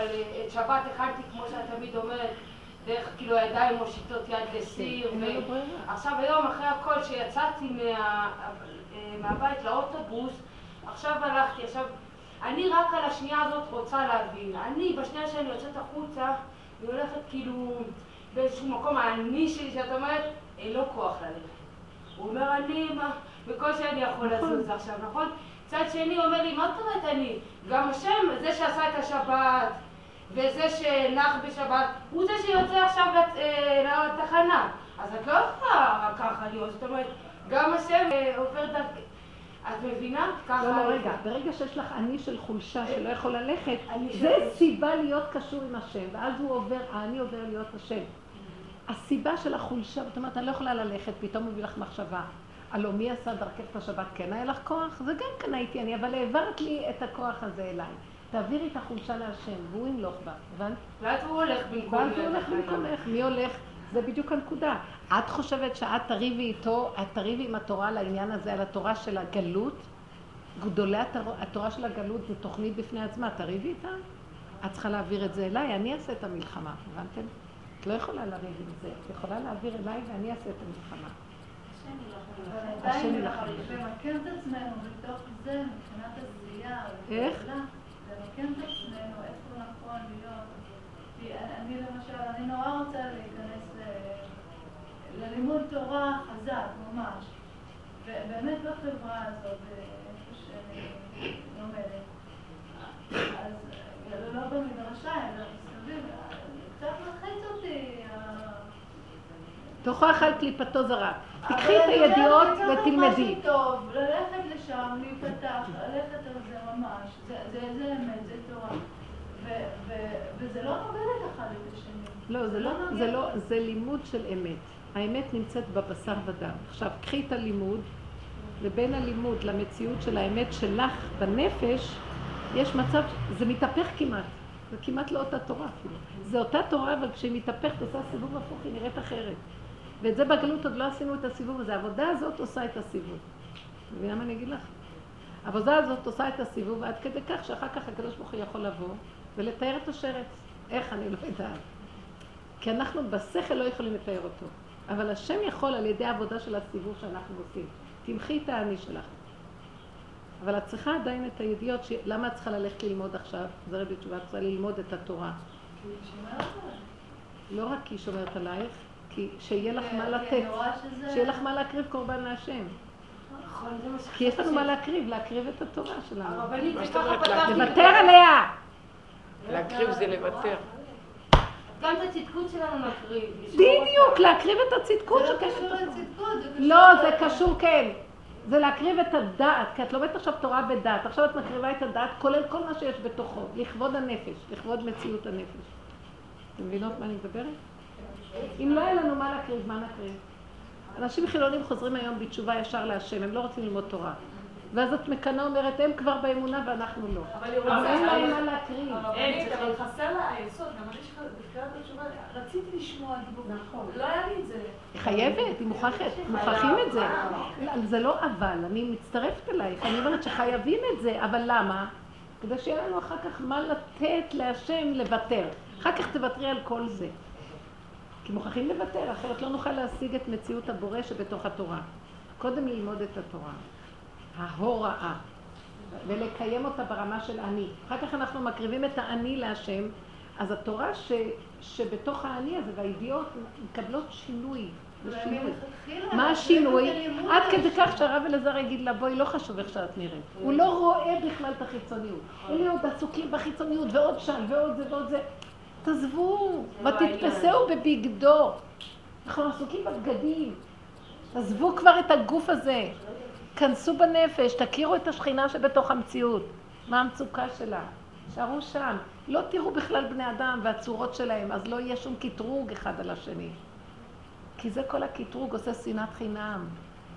אבל אה, את שבת הכנתי, כמו שאת תמיד אומרת, דרך כאילו הידיים מושיטות יד לסיר. כן. עכשיו היום, אחרי הכל, שיצאתי מה- אה, מהבית לאוטובוס, עכשיו הלכתי, עכשיו, אני רק על השנייה הזאת רוצה להבין. אני, בשנייה שאני יוצאת החוצה, אני הולכת כאילו באיזשהו מקום, האני שלי, שאת אומרת, אין לו כוח ללכת. הוא אומר, אני, מה, בקושי אני יכול לזוז עכשיו, נכון? צד שני אומר לי, מה זאת אומרת אני? גם השם, זה שעשה את השבת, וזה שנח בשבת, הוא זה שיוצא עכשיו לת- אה, לתחנה. אז את לא יכולה ככה להיות, זאת אומרת, גם השם אה, עובר דרכ... את מבינה? ככה... לא, לא, רגע, ברגע שיש לך אני של חולשה שלא יכול ללכת, זה סיבה להיות קשור עם השם, ואז הוא עובר, האני עובר להיות השם. הסיבה של החולשה, זאת אומרת, אני לא יכולה ללכת, פתאום מביא לך מחשבה. הלוא מי עשה דרכך את השבת? כן היה לך כוח? זה גם כן הייתי אני, אבל העברת לי את הכוח הזה אליי. תעבירי את החולשה להשם, והוא ימלוך בה, הבנת? ואז הוא הולך במקום ואז הוא הולך. במקומך, מי הולך? זה בדיוק הנקודה. את חושבת שאת תריבי איתו, את תריבי עם התורה על העניין הזה, על התורה של הגלות? גדולי התורה, התורה של הגלות זה תוכנית בפני עצמה, תריבי איתה? את צריכה להעביר את זה אליי, אני אעשה את המלחמה, הבנתם? את לא יכולה לריב עם זה, את יכולה להעביר אליי ואני אעשה את המלחמה. השם יילחם. אנחנו למקם את עצמנו בתוך זה, מבחינת עשייה. איך? למקם את עצמנו, איפה נכון להיות. כי אני למשל, אני נורא רוצה להיכנס ללימוד תורה חזק, ממש. ובאמת בחברה הזאת, איפה שאני לומדת. אז לא במדרשה, אלא מסביב, קצת. ה- תאכל אכל קליפתו. אבל תקחי את הידיעות ותלמדי. משהו טוב, ללכת לשם, להיפתח, ללכת על זה ממש. זה, זה, זה אמת, זה תורה. ו- ו- וזה לא נוגד אחד את השני. לא, זה לא, נוגד. זה לא, זה לימוד של אמת. האמת נמצאת בבשר ודם. עכשיו, קחי את הלימוד, ובין הלימוד למציאות של האמת שלך בנפש, יש מצב, זה מתהפך כמעט. זה כמעט לא אותה תורה אפילו. זה אותה תורה, אבל כשהיא מתהפכת, עושה סיבוב הפוך, היא נראית אחרת. ואת זה בגלות עוד לא עשינו את הסיבוב הזה. העבודה הזאת עושה את הסיבוב. מבינה מה אני אגיד לך? העבודה הזאת עושה את הסיבוב עד כדי כך שאחר כך הקדוש ברוך הוא יכול לבוא ולתאר את השרץ. איך אני לא יודעת. כי אנחנו בשכל לא יכולים לתאר אותו. אבל השם יכול על ידי העבודה של הסיבוב שאנחנו עושים. תמחי את האני שלך. אבל את צריכה עדיין את הידיעות, ש... למה את צריכה ללכת ללמוד עכשיו? זה רבי תשובה, את צריכה ללמוד את התורה. לא רק כי היא שומרת עלייך, כי שיהיה לך מה כי לתת. שזה- שיהיה לך מה להקריב קורבן להשם. נכון, כי יש לנו מה. להקריב, להקריב את התורה שלנו. לוותר עליה! להקריב זה לוותר. גם את הצדקות שלנו נקריב. בדיוק. להקריב את הצדקות זה לא קשור. לצדקות, זה קשור... לא, זה קשור כן. זה להקריב את הדעת, כי את לומדת עכשיו תורה בדעת. עכשיו את מקריבה את הדעת, כולל כל מה שיש בתוכו, לכבוד הנפש, לכבוד מציאות הנפש. אתם מבינות מה אני מדברת? אם לא היה לנו מה להקריב, מה נקריב? אנשים חילונים חוזרים היום בתשובה ישר להשם, הם לא רוצים ללמוד תורה. ואז את מקנאה אומרת, הם כבר באמונה ואנחנו לא. אבל היא אבל רוצה... אין להם מה להקריב. הרבנית, אבל חסר לה היסוד, גם אני בתחילת התשובה, רציתי לשמוע דיבור. נכון. לא היה לי את זה. היא חייבת, היא מוכרחת, מוכרחים את זה. לא, זה לא אבל, אני מצטרפת אלייך, אני אומרת שחייבים את זה, אבל למה? כדי שיהיה לנו אחר כך מה לתת להשם לוותר. אחר כך תוותרי על כל זה. כי מוכרחים לוותר, אחרת לא נוכל להשיג את מציאות הבורא שבתוך התורה. קודם ללמוד את התורה, ההוראה, ולקיים אותה ברמה של אני. אחר כך אנחנו מקריבים את האני להשם, אז התורה ש, שבתוך האני הזה והידיעות מקבלות שינוי. שינוי. מה השינוי? עד כדי. כך שהרב אלעזר יגיד לה, בואי, לא חשוב איך שאת נראית. הוא לא רואה בכלל את החיצוניות. אלה עוד עסוקים בחיצוניות, ועוד שם, ועוד זה ועוד זה. תעזבו, ותתפסהו בבגדו. אנחנו עסוקים בבגדים. עזבו כבר את הגוף הזה. כנסו בנפש, תכירו את השכינה שבתוך המציאות. מה המצוקה שלה? שערו שם. לא תראו בכלל בני אדם והצורות שלהם, אז לא יהיה שום קטרוג אחד על השני. כי זה כל הקטרוג עושה שנאת חינם.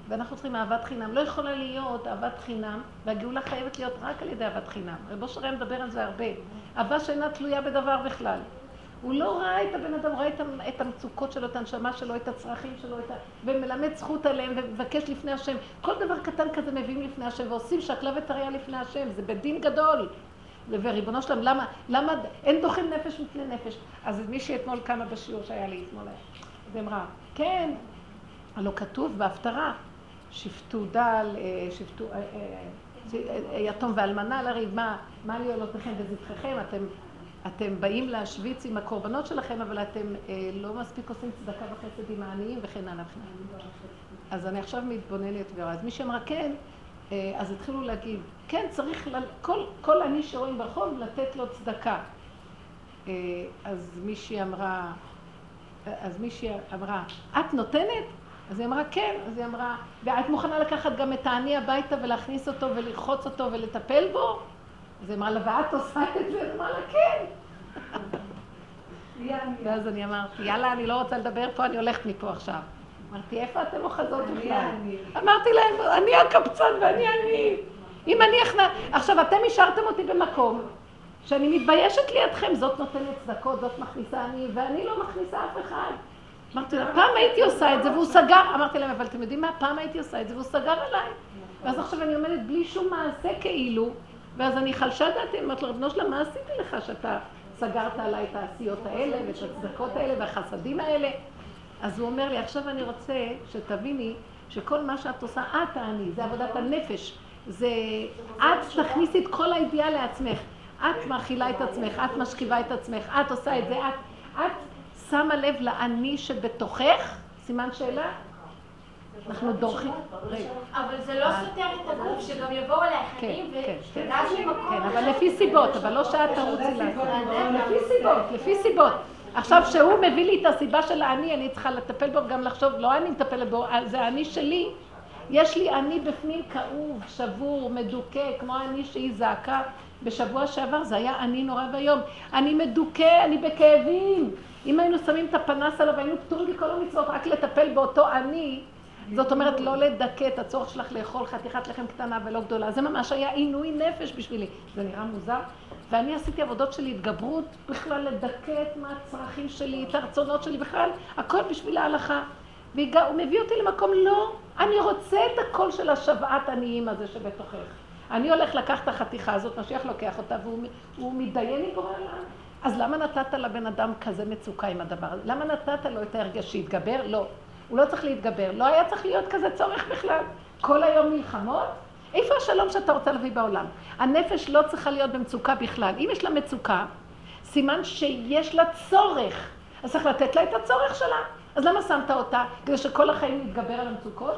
ואנחנו צריכים אהבת חינם. לא יכולה להיות אהבת חינם, והגאולה חייבת להיות רק על ידי אהבת חינם. רבו שרי מדבר על זה הרבה. אהבה שאינה תלויה בדבר בכלל. הוא לא ראה את הבן אדם, הוא ראה את את המצוקות שלו, את הנשמה שלו, את הצרכים שלו, את ה... ומלמד זכות עליהם ומבקש לפני השם. כל דבר קטן כזה מביאים לפני השם ועושים שקלה וטריה לפני השם, זה בדין גדול. וריבונו שלם, למה, למה, אין דוחים נפש מפני נפש. אז מישהי אתמול קמה בשיעור שהיה לי אתמול, אז אמרה, כן, הלא כתוב בהפטרה, שפטו דל, אה, שפטו, אה, אה, יתום ואלמנה לריב, מה, מה לי עולותיכם וזבחיכם, אתם, אתם באים להשוויץ עם הקורבנות שלכם, אבל אתם לא מספיק עושים צדקה וחסד עם העניים וכן הלאה. אז אני עכשיו מתבוננת ואז מי שאמרה כן, אז התחילו להגיד, כן, צריך, כל, כל עני שרואים ברחוב, לתת לו צדקה. אז מישהי אמרה, אז מישהי אמרה, את נותנת? אז היא אמרה, כן. אז היא אמרה, ואת מוכנה לקחת גם את העני הביתה ולהכניס אותו ולרחוץ אותו ולטפל בו? אז היא אמרה לה, ואת עושה את זה? היא אמרה לה, כן. ואז אני אמרתי, יאללה, אני לא רוצה לדבר פה, אני הולכת מפה עכשיו. אמרתי, איפה אתם אוחזות בכלל? אמרתי להם, אני הקבצן ואני אני. אם אני אכנע... עכשיו, אתם השארתם אותי במקום שאני מתביישת לידכם, זאת נותנת צדקות, זאת מכניסה אני, ואני לא מכניסה אף אחד. אמרתי לה, פעם הייתי עושה את זה והוא סגר. אמרתי להם, אבל אתם יודעים מה? פעם הייתי עושה את זה והוא סגר עליי. ואז עכשיו אני עומדת בלי שום מעשה כאילו, ואז אני חלשה דעתי, אומרת לו, רבנו שלמה, מה עשיתי לך שאתה סגרת עליי את העשיות האלה ואת הצדקות האלה והחסדים האלה? אז הוא אומר לי, עכשיו אני רוצה שתביני שכל מה שאת עושה, את תעני, זה עבודת הנפש. זה, את תכניסי את כל הידיעה לעצמך. את מאכילה את עצמך, את משכיבה את עצמך, את עושה את זה, את, את שמה לב לאני שבתוכך? סימן שאלה? אנחנו דורכים. אבל זה לא סותר את הגוף, שגם יבואו אליי אחרים ותדעי ממקום. כן, אבל לפי סיבות, אבל לא שאת תרוצי לעשות. לפי סיבות, לפי סיבות. עכשיו, שהוא מביא לי את הסיבה של האני, אני צריכה לטפל בו וגם לחשוב, לא אני מטפלת בו, זה האני שלי. יש לי אני בפנים כאוב, שבור, מדוכא, כמו האני שהיא זעקה בשבוע שעבר, זה היה אני נורא ואיום. אני מדוכא, אני בכאבים. אם היינו שמים את הפנס עליו, היינו פטורים מכל המצוות, רק לטפל באותו אני, זאת אומרת, לא לדכא את הצורך שלך לאכול חתיכת לחם קטנה ולא גדולה. זה ממש היה עינוי נפש בשבילי. זה נראה מוזר. ואני עשיתי עבודות של התגברות, בכלל לדכא את הצרכים שלי, את הרצונות שלי, בכלל, הכל בשביל ההלכה. והוא מביא אותי למקום, לא, אני רוצה את הקול של השוועת עניים הזה שבתוכך. אני הולך לקחת את החתיכה הזאת, משיח לוקח אותה והוא מתדיין עם בורא עולם. אז למה נתת לבן אדם כזה מצוקה עם הדבר הזה? למה נתת לו את ההרגש שיתגבר? לא. הוא לא צריך להתגבר. לא היה צריך להיות כזה צורך בכלל. כל היום מלחמות? איפה השלום שאתה רוצה להביא בעולם? הנפש לא צריכה להיות במצוקה בכלל. אם יש לה מצוקה, סימן שיש לה צורך. אז צריך לתת לה את הצורך שלה. אז למה שמת אותה? כדי שכל החיים נתגבר על המצוקות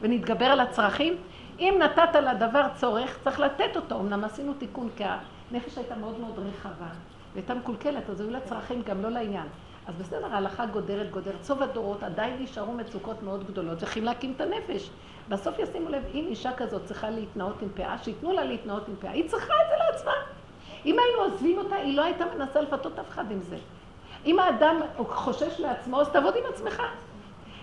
ונתגבר על הצרכים? אם נתת לדבר צורך, צריך לתת אותו. אמנם עשינו תיקון, כי הנפש הייתה מאוד מאוד רחבה. והייתה מקולקלת, אז היו לה צרכים גם לא לעניין. אז בסדר, ההלכה גודרת, גודרת. סוף הדורות עדיין נשארו מצוקות מאוד גדולות, צריכים להקים את הנפש. בסוף ישימו לב, אם אישה כזאת צריכה להתנאות עם פאה, שייתנו לה להתנאות עם פאה. היא צריכה את זה לעצמה. אם היינו עוזבים אותה, היא לא הייתה מנסה לפתות אף אחד עם זה. אם האדם חושש לעצמו, אז תעבוד עם עצמך.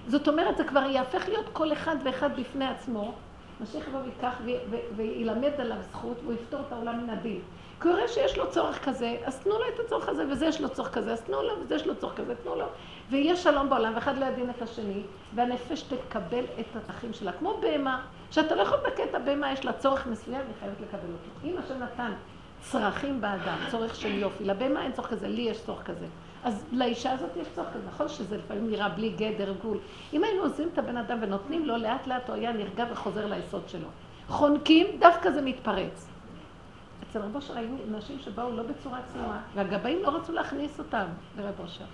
זאת אומרת, זה כבר יהפך להיות כל אחד ואחד בפני עצמו. משיח יבוא ויקח וילמד עליו זכות, והוא יפתור את העולם מן הדין. כי הוא יראה שיש לו צורך כזה, אז תנו לו את הצורך הזה, וזה יש לו צורך כזה, אז תנו לו, וזה יש לו צורך כזה, תנו לו. ויהיה שלום בעולם, ואחד לא ידין את השני, והנפש תקבל את האחים שלה. כמו בהמה, שאתה לא יכול לדכא את הבהמה, יש לה צורך מסוים, היא חייבת לקבל אותו. אם השם נתן צרכים באדם, צורך של יופי, לבהמה אין צורך כזה, לי יש צורך כזה. אז לאישה הזאת יש צורך כזה. נכון שזה לפעמים נראה בלי גדר, גבול. אם היינו עוזבים את הבן אדם ונותנים לו, לאט לאט הוא היה נרגע וחוזר ליסוד שלו. חונקים, דווקא זה מתפרץ. אצל רב אושר היו נשים שבאו לא בצורה צנועה, והגבאים לא רצו להכניס אותם לרב אושר.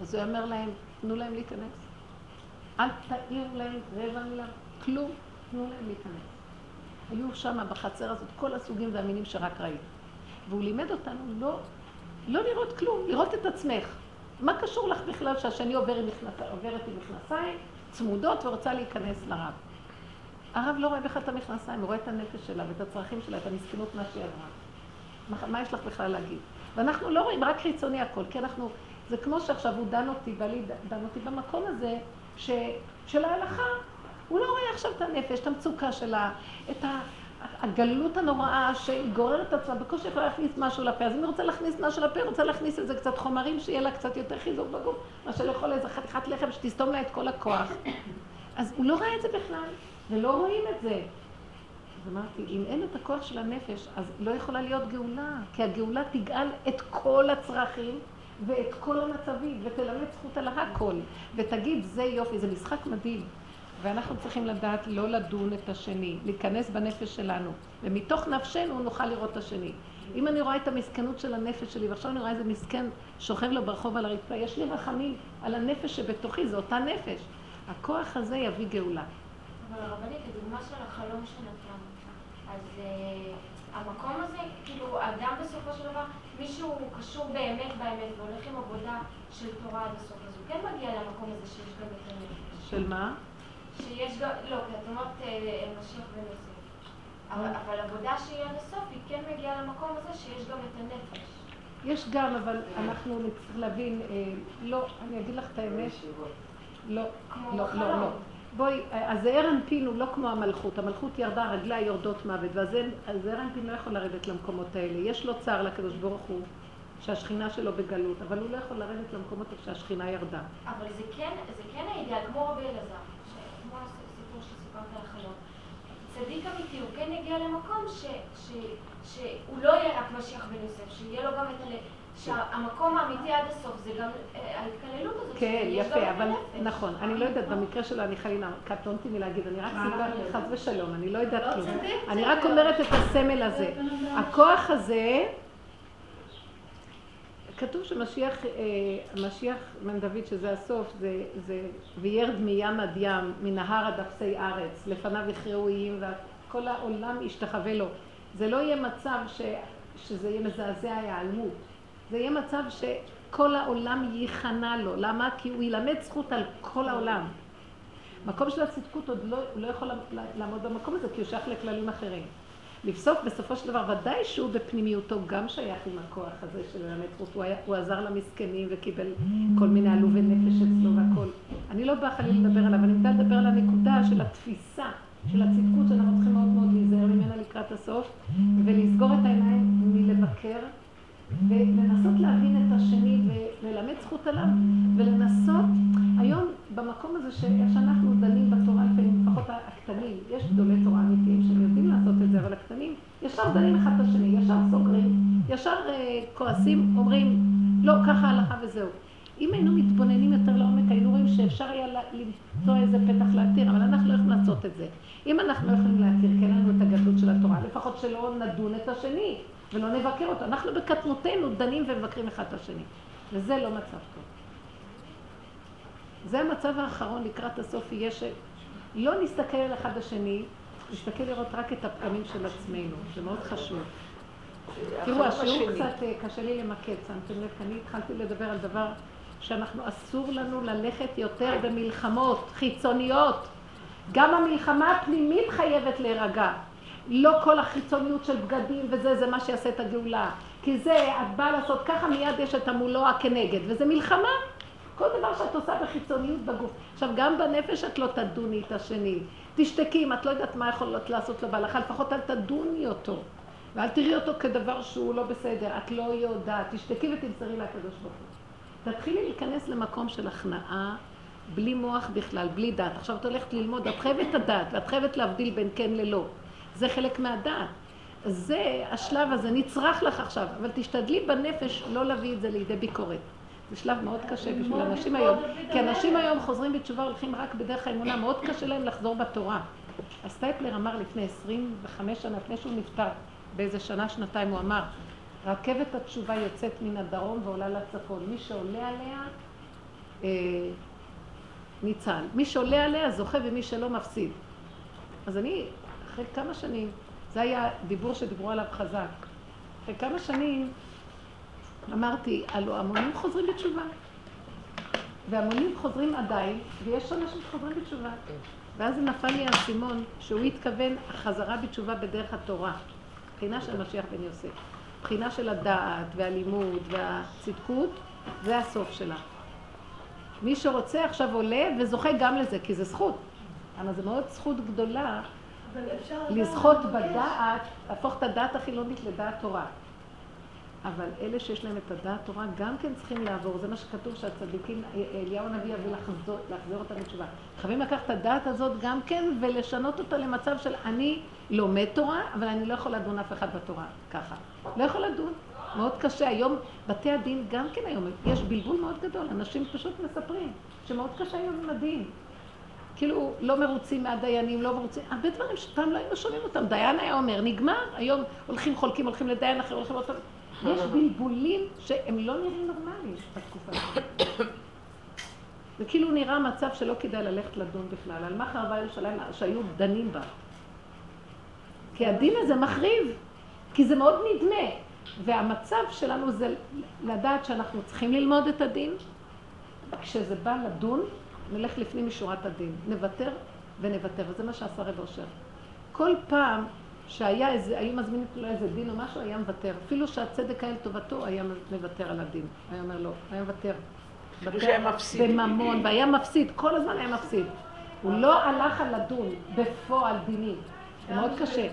אז הוא אומר להם, תנו להם להיכנס. אל תעיר להם רבע מילה, כלום, תנו להם להיכנס. היו שם בחצר הזאת כל הסוגים והמינים שרק ראית. והוא לימד אותנו לא, לא לראות כלום, לראות את עצמך. מה קשור לך בכלל שהשני עובר עם עוברת עם מכנסיים צמודות ורוצה להיכנס לרב? הרב לא רואה בכלל את המכנסיים, הוא רואה את הנפש שלה ואת הצרכים שלה, את המסכנות, מה שהיא עברה. מה, מה יש לך בכלל להגיד? ואנחנו לא רואים, רק חיצוני הכל, כי אנחנו, זה כמו שעכשיו הוא דן אותי, בעלי דן אותי במקום הזה, ש, של ההלכה. הוא לא רואה עכשיו את הנפש, את המצוקה שלה, את הגלות הנוראה שהיא גוררת עצמה, בקושי יכולה להכניס משהו לפה. אז אם היא רוצה להכניס משהו לפה, היא רוצה להכניס איזה קצת חומרים, שיהיה לה קצת יותר חיזוק בגוף, מה שלאכול איזה חתיכת לחם שתסתום לה את כל הכוח. אז הוא לא רואה את זה בכלל. ולא רואים את זה. אז אמרתי, אם אין את הכוח של הנפש, אז לא יכולה להיות גאולה, כי הגאולה תגאל את כל הצרכים ואת כל המצבים, ותלמד זכות על הכל, ותגיד, זה יופי, זה משחק מדהים. ואנחנו צריכים לדעת לא לדון את השני, להיכנס בנפש שלנו, ומתוך נפשנו נוכל לראות את השני. אם אני רואה את המסכנות של הנפש שלי, ועכשיו אני רואה איזה מסכן שוכב לו ברחוב על הרצפה, יש לי רחמים על הנפש שבתוכי, זו אותה נפש. הכוח הזה יביא גאולה. אבל הרבנית, הדוגמה של החלום שנתן, אז uh, המקום הזה, כאילו, אדם בסופו של דבר, מישהו קשור באמת באמת והולך עם עבודה של תורה עד הסוף, אז הוא כן מגיע למקום הזה שיש גם את הנפש. של מה? שיש גם, לא, כי את אומרת אה, משיח בן יוסף. אבל, אבל עבודה שהיא עד הסוף, היא כן מגיעה למקום הזה שיש גם את הנפש. יש גם, אבל אנחנו נצטרך להבין, אה, לא, אני אגיד לך את האמת, לא, לא. לא, לא. בואי, הזעיר אנפין הוא לא כמו המלכות, המלכות ירדה, רגליה יורדות מוות, והזעיר אנפין לא יכול לרדת למקומות האלה. יש לו צער לקדוש ברוך הוא, שהשכינה שלו בגלות, אבל הוא לא יכול לרדת למקומות איפה שהשכינה ירדה. אבל זה כן, זה כן האידאל, כמו רבי אלעזר, כמו הסיפור שסיפרת על החלום. צדיק אמיתי, הוא כן יגיע למקום ש, ש, שהוא לא יהיה רק משיח בן יוסף, שיהיה לו גם את ה... שהמקום האמיתי עד הסוף זה גם אה, ההתקללות הזאת. כן, יפה, אבל. נכון, אני לא יודעת, במקרה שלו אני חלילה, קטונתי מלהגיד, אני רק סיפרתי חס ושלום, אני לא יודעת לא כלום. אני. רק אומרת את הסמל הזה. הכוח הזה, כתוב שמשיח, אה, המשיח בן דוד, שזה הסוף, זה, זה וירד מים עד ים, מנהר עד אפסי ארץ, לפניו יכרעו איים וכל העולם ישתחווה לו. זה לא יהיה מצב ש, שזה יהיה מזעזע ההיעלמות. זה יהיה מצב שכל העולם ייכנע לו. למה? כי הוא ילמד זכות על כל העולם. מקום של הצדקות עוד לא, הוא לא יכול לעמוד במקום הזה כי הוא שייך לכללים אחרים. לבסוף, בסופו של דבר, ודאי שהוא בפנימיותו גם שייך עם הכוח הזה של ללמד זכות. הוא, היה, הוא עזר למסכנים וקיבל כל מיני עלובי נפש אצלו והכל. אני לא באה חלילה לדבר עליו, אני מתה לדבר על הנקודה של התפיסה, של הצדקות שאנחנו צריכים מאוד מאוד להיזהר ממנה לקראת הסוף, ולסגור את העיניים מלבקר, ולנסות להבין את השני וללמד זכות עליו, ולנסות, היום במקום הזה שאנחנו דנים בתורה לפעמים, לפחות הקטנים, יש גדולי תורה אמיתיים שהם יודעים לעשות את זה, אבל הקטנים ישר דנים אחד את השני, ישר סוגרים, ישר אה, כועסים, אומרים, לא, ככה ההלכה וזהו. אם היינו מתבוננים יותר לעומק, היינו רואים שאפשר היה למצוא איזה פתח להתיר, אבל אנחנו לא יכולים לעשות את זה. אם אנחנו לא יכולים להתיר, כי אין לנו את הגדלות של התורה, לפחות שלא נדון את השני ולא נבקר אותו. אנחנו בקטנותנו דנים ומבקרים אחד את השני, וזה לא מצב טוב. זה המצב האחרון לקראת הסוף, יהיה שלא נסתכל על אחד השני, נסתכל לראות רק את הפגמים של עצמנו, זה מאוד חשוב. תראו, השיעור. קצת אה, קשה לי למקד, שמתם לב, אני התחלתי לדבר על דבר שאנחנו, אסור לנו ללכת יותר במלחמות חיצוניות. גם המלחמה הפנימית חייבת להירגע. לא כל החיצוניות של בגדים וזה, זה מה שיעשה את הגאולה. כי זה, את באה לעשות ככה, מיד יש את המולו הכנגד, וזה מלחמה. כל דבר שאת עושה בחיצוניות בגוף. עכשיו, גם בנפש את לא תדוני את השני. תשתקי, אם את לא יודעת מה יכולות לעשות בהלכה, לפחות אל תדוני אותו. ואל תראי אותו כדבר שהוא לא בסדר. את לא יודעת. תשתקי ותמסרי לקדוש ברוך הוא. תתחילי להיכנס למקום של הכנעה, בלי מוח בכלל, בלי דעת. עכשיו את הולכת ללמוד, את חייבת את הדעת, ואת חייבת להבדיל בין כן ללא. זה חלק מהדעת. זה, השלב הזה נצרך לך עכשיו, אבל תשתדלי בנפש לא להביא את זה לידי ביקורת. זה שלב מאוד קשה בשביל אנשים היום, כי אנשים. היום חוזרים בתשובה, הולכים רק בדרך האמונה, מאוד קשה להם לחזור בתורה. אז סטייפלר אמר לפני 25 שנה, לפני שהוא נפטר, באיזה שנה, שנתיים, הוא אמר, רכבת התשובה יוצאת מן הדרום ועולה לצפון. מי שעולה עליה, אה, ניצל. מי שעולה עליה זוכה ומי שלא מפסיד. אז אני, אחרי כמה שנים, זה היה דיבור שדיברו עליו חזק. אחרי כמה שנים אמרתי, הלו המונים חוזרים בתשובה. והמונים חוזרים עדיין, ויש אנשים שחוזרים בתשובה. ואז נפל לי האסימון שהוא התכוון חזרה בתשובה בדרך התורה. בחינה של משיח בן יוסף. בחינה של הדעת והלימוד והצדקות, זה הסוף שלה. מי שרוצה עכשיו עולה וזוכה גם לזה, כי זה זכות. אבל זה מאוד זכות גדולה לזכות. בדעת, להפוך את הדעת החילונית לדעת תורה. אבל אלה שיש להם את הדעת תורה גם כן צריכים לעבור, זה מה שכתוב שהצדיקים, אליהו הנביא יביא לחזור, אותם בתשובה. חייבים לקחת את הדעת הזאת גם כן ולשנות אותה למצב של אני לומד תורה, אבל אני לא יכול לדון אף אחד בתורה, ככה. לא יכול לדון. מאוד קשה. היום בתי הדין גם כן היום, יש בלבול מאוד גדול, אנשים פשוט מספרים שמאוד קשה היום עם הדין. כאילו לא מרוצים מהדיינים, לא מרוצים, הרבה דברים שפעם לא היינו שומעים אותם. דיין היה אומר, נגמר, היום הולכים חולקים, הולכים לדיין אחר, הולכים פעם. יש בלבולים שהם לא נראים נורמליים בתקופה הזאת. זה כאילו נראה מצב שלא כדאי ללכת לדון בכלל. על מה חרבה ירושלים שהיו דנים בה? כי הדין הזה מחריב, כי זה מאוד נדמה. והמצב שלנו זה לדעת שאנחנו צריכים ללמוד את הדין. כשזה בא לדון, נלך לפנים משורת הדין. נוותר ונוותר, וזה מה שעשה רב אושר. כל פעם שהיה איזה, היו מזמינים לו איזה דין או משהו, היה מוותר. אפילו שהצדק היה לטובתו, היה מוותר על הדין. היה אומר לא, היה מוותר. מפסיד. בממון, והיה מפסיד, כל הזמן היה מפסיד. הוא לא הלך על לדון בפועל דינים. זה מאוד קשה.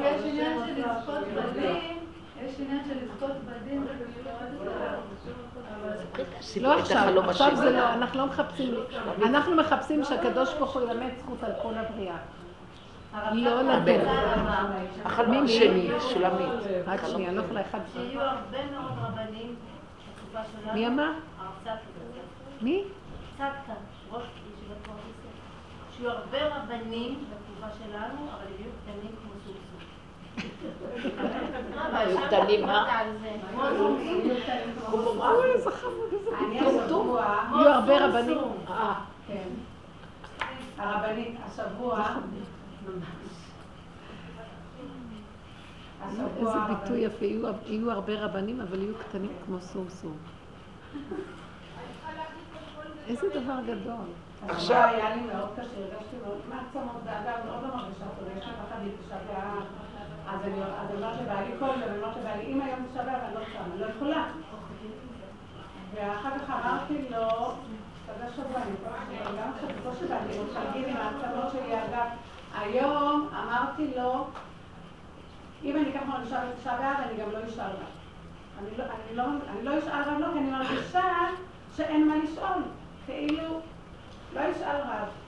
יש עניין של לזכות בדין, יש עניין של לזכות בדין, זה עוד אבל לא עכשיו, עכשיו זה לא, אנחנו לא מחפשים, אנחנו מחפשים שהקדוש ברוך הוא ילמד זכות על כל הבריאה. לא לדון. החלום השני, שולמית. רק שנייה, לא יכולה אחד. שיהיו הרבה מאוד רבנים בתקופה שלנו. מי אמר? מי? צדקה, ראש ישיבת פרדסיה. שיהיו הרבה רבנים בתקופה שלנו, אבל יהיו קטנים כמו סוסו. היו קטנים, מה? יהיו הרבה רבנים. אה, הרבנית, השבוע, איזה ביטוי יפה, יהיו- הרבה רבנים, אבל יהיו קטנים כמו סורסור. איזה דבר גדול. עכשיו היה לי מאוד קשה, הרגשתי מאוד מעצמות, ואגב, מאוד לא מרגישה טוב, יש לי פחד באב. אז אני אומרת לבעלי יום, אני אומרת לבעלי, אם היום תשעה באב, אני לא צמה, אני לא יכולה. ואחר כך אמרתי לו, כזה שבוע, אני כל גם לא שבאתי, הוא חגים עם העצמות שלי, אגב, היום אמרתי לו, אם אני ככה בתשעה באב, אני גם לא אשאל רב. לא, לא, אני לא אשאל רב לא, כי אני מרגישה שאין מה לשאול. כאילו, לא אשאל רב.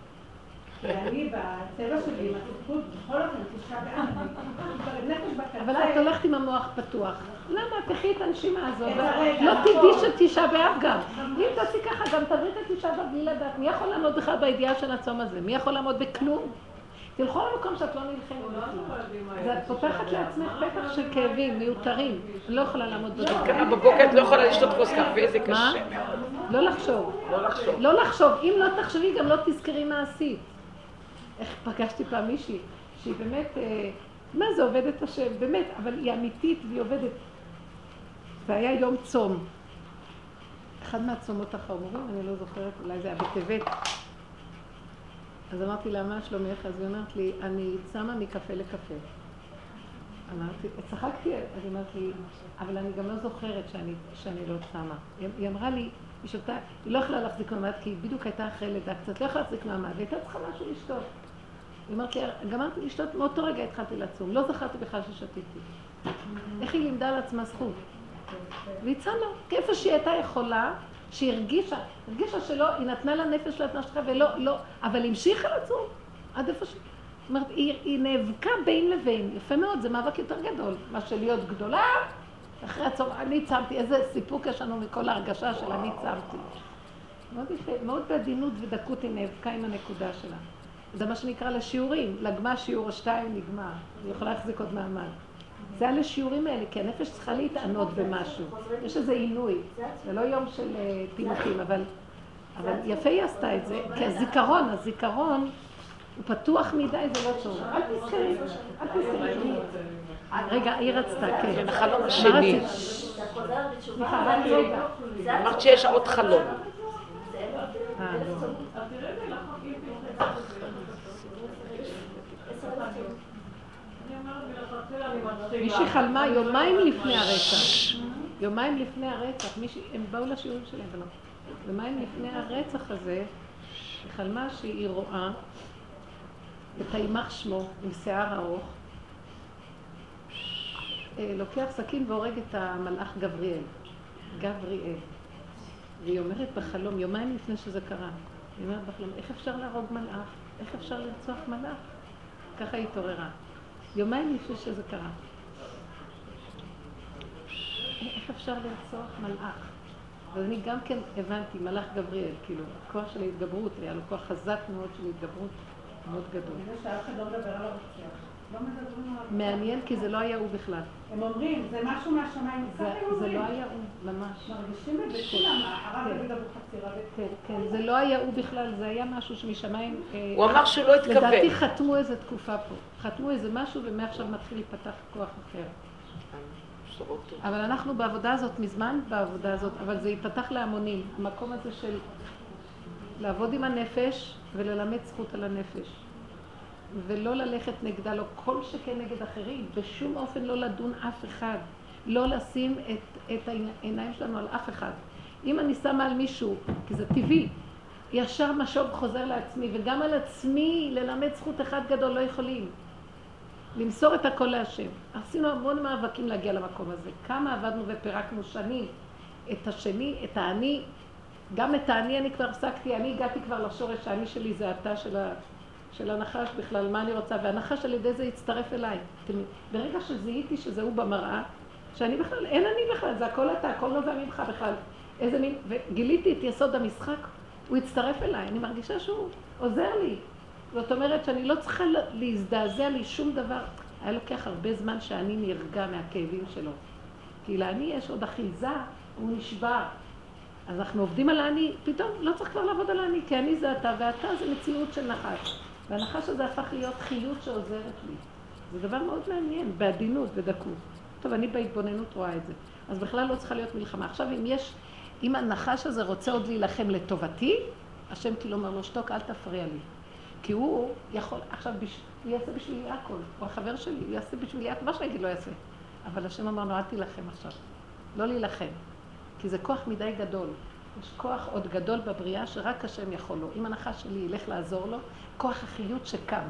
ואני בטבע שלי, עם התפקוד, בכל אופן, תשעה בקצה. אבל את הולכת עם המוח פתוח. למה? תחי את הנשימה הזאת. לא. תדעי שתשעה באב גם. אם תעשי ככה, גם תביא את התשעה באב בלי לדעת. מי יכול לעמוד בכלל בידיעה של הצום הזה? מי יכול לעמוד בכלום? תלכו למקום שאת לא נלחמת בכלל. ואת פותחת לעצמך פתח של כאבים מיותרים. אני לא יכולה לעמוד בזה. קמה בבוקר את לא יכולה לשתות כוס קפה, זה? קשה מאוד. לא לחשוב. לא לחשוב. לא לחשוב. אם לא תחשבי, גם לא תזכרי מה עשית. איך פגשתי פעם מישהי, שהיא באמת, אה, מה זה עובדת השם, באמת, אבל היא אמיתית והיא עובדת. זה היה יום צום. אחד מהצומות החמורים, אני לא זוכרת, אולי זה היה בטבת. אז אמרתי לה, מה שלומך? אז היא אומרת לי, אני צמה מקפה לקפה. אמרתי, צחקתי, אז היא אמרת לי, אבל אני גם לא זוכרת שאני, שאני לא צמה. היא, היא אמרה לי, היא שותה, היא לא יכלה להחזיק מעמד, כי היא בדיוק הייתה אחרי לידה קצת, לא יכלה להחזיק מעמד, והייתה צריכה משהו לשתות. היא אמרת לי, גמרתי לשתות, מאותו רגע התחלתי לצום, לא זכרתי בכלל ששתיתי. איך היא לימדה על עצמה זכות? והיא צמה, כאיפה שהיא הייתה יכולה, שהיא הרגישה, הרגישה שלא, היא נתנה לנפש שלה את מה שלך, ולא, לא, אבל המשיכה לצום, עד איפה ש... זאת אומרת, היא, היא נאבקה בין לבין, יפה מאוד, זה מאבק יותר גדול, מה שלהיות גדולה, אחרי הצום, אני צמתי, איזה סיפוק יש לנו מכל ההרגשה של אני צמתי. מאוד יפה, מאוד בעדינות ודקות היא נאבקה עם הנקודה שלה. זה מה שנקרא לשיעורים, לגמה שיעור השתיים נגמר, היא יכולה להחזיק עוד מעמד. זה על השיעורים האלה, כי הנפש צריכה להתענות במשהו. יש איזה עינוי, זה לא יום של אה, פינוקים, אבל, אבל יפה היא עשתה את זה, כי הזיכרון, הזיכרון הוא פתוח מדי, זה לא טוב. אל תזכרי, אל תזכרי. רגע, היא רצתה, כן. כן, החלום השני. סליחה, רק רגע. אמרת שיש עוד חלום. לא. מישהי חלמה יומיים לפני הרצח. יומיים לפני הרצח, הם באו לשיעורים שלהם, ולא. יומיים לפני הרצח הזה, היא חלמה שהיא רואה את הימח שמו עם שיער ארוך, אה, לוקח סכין והורג את המלאך גבריאל. גבריאל. והיא אומרת בחלום, יומיים לפני שזה קרה, היא אומרת בחלום, איך אפשר להרוג מלאך? איך אפשר לרצוח מלאך? ככה היא התעוררה. יומיים לפני שזה קרה. איך אפשר לרצוח מלאך? אז אני גם כן הבנתי, מלאך גבריאל, כאילו, כוח של ההתגברות, היה לו כוח חזק מאוד של התגברות, מאוד גדול. לא מדברים. מעניין, כי זה לא היה הוא בכלל. הם אומרים, זה משהו מהשמיים. זה, ככה הם זה. לא היה הוא, ממש. מרגישים את זה כולם, הרב כן. דוד אבוחצירא. כן, כן, זה לא היה הוא בכלל, זה היה משהו שמשמיים... אה, הוא אמר שהוא לא התכוון. לדעתי חתמו איזה תקופה פה. חתמו איזה משהו ומעכשיו מתחיל להיפתח כוח אחר. אבל אנחנו בעבודה הזאת, מזמן בעבודה הזאת, אבל זה ייפתח להמונים. המקום הזה של לעבוד עם הנפש וללמד זכות על הנפש. ולא ללכת נגדה, לא כל שכן נגד אחרים, בשום אופן לא לדון אף אחד. לא לשים את, את העיניים שלנו על אף אחד. אם אני שמה על מישהו, כי זה טבעי, ישר משוב חוזר לעצמי, וגם על עצמי ללמד זכות אחד גדול לא יכולים. למסור את הכל להשם. עשינו המון מאבקים להגיע למקום הזה. כמה עבדנו ופירקנו שנים את השני, את האני. גם את האני אני כבר הפסקתי, אני הגעתי כבר לשורש האני שלי, זה התא של, ה, של הנחש בכלל, מה אני רוצה, והנחש על ידי זה יצטרף אליי. ברגע שזיהיתי שזה הוא במראה, שאני בכלל, אין אני בכלל, זה הכל אתה, הכל נובע ממך בכלל. איזה מין, וגיליתי את יסוד המשחק, הוא הצטרף אליי, אני מרגישה שהוא עוזר לי. זאת אומרת שאני לא צריכה לה- להזדעזע משום דבר. היה לוקח הרבה זמן שאני נרגע מהכאבים שלו. כי לאני יש עוד אחיזה, הוא נשבר. אז אנחנו עובדים על האני, פתאום לא צריך כבר לעבוד על האני, כי אני זה אתה, ואתה זה מציאות של נחש. והנחש הזה הפך להיות חיות שעוזרת לי. זה דבר מאוד מעניין, בעדינות, בדקות. טוב, אני בהתבוננות רואה את זה. אז בכלל לא צריכה להיות מלחמה. עכשיו, אם יש, אם הנחש הזה רוצה עוד להילחם לטובתי, השם כאילו אומר לו, שתוק, אל תפריע לי. כי הוא יכול, עכשיו, בש... הוא יעשה בשבילי הכל. הוא החבר שלי, הוא יעשה בשבילי הכל, מה שאני אגיד לא יעשה. אבל השם אמר לו, אל תילחם עכשיו. לא להילחם. כי זה כוח מדי גדול. יש כוח עוד גדול בבריאה שרק השם יכול לו. אם הנחש שלי ילך לעזור לו, כוח החיות שקם,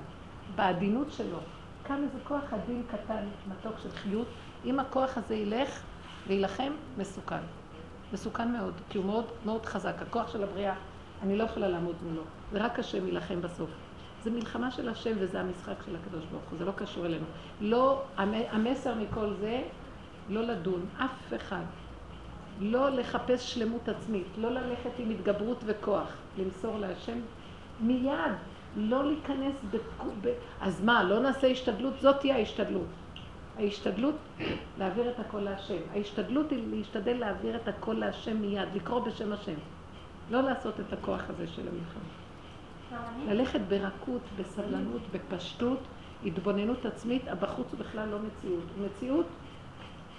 בעדינות שלו. קם איזה כוח עדין קטן, מתוק של חיות. אם הכוח הזה ילך להילחם, מסוכן. מסוכן מאוד, כי הוא מאוד, מאוד חזק. הכוח של הבריאה, אני לא יכולה לעמוד מולו. זה רק השם יילחם בסוף. זה מלחמה של השם וזה המשחק של הקדוש ברוך הוא, זה לא קשור אלינו. לא, המ- המסר מכל זה, לא לדון, אף אחד. לא לחפש שלמות עצמית, לא ללכת עם התגברות וכוח, למסור להשם מיד, לא להיכנס ב... ב... אז מה, לא נעשה השתדלות? זאת תהיה ההשתדלות. ההשתדלות, להעביר את הכל להשם. ההשתדלות היא להשתדל להעביר את הכל להשם מיד, לקרוא בשם השם. לא לעשות את הכוח הזה של המלחמה. ללכת ברכות, בסבלנות, בפשטות, התבוננות עצמית, הבחוץ הוא בכלל לא מציאות. מציאות,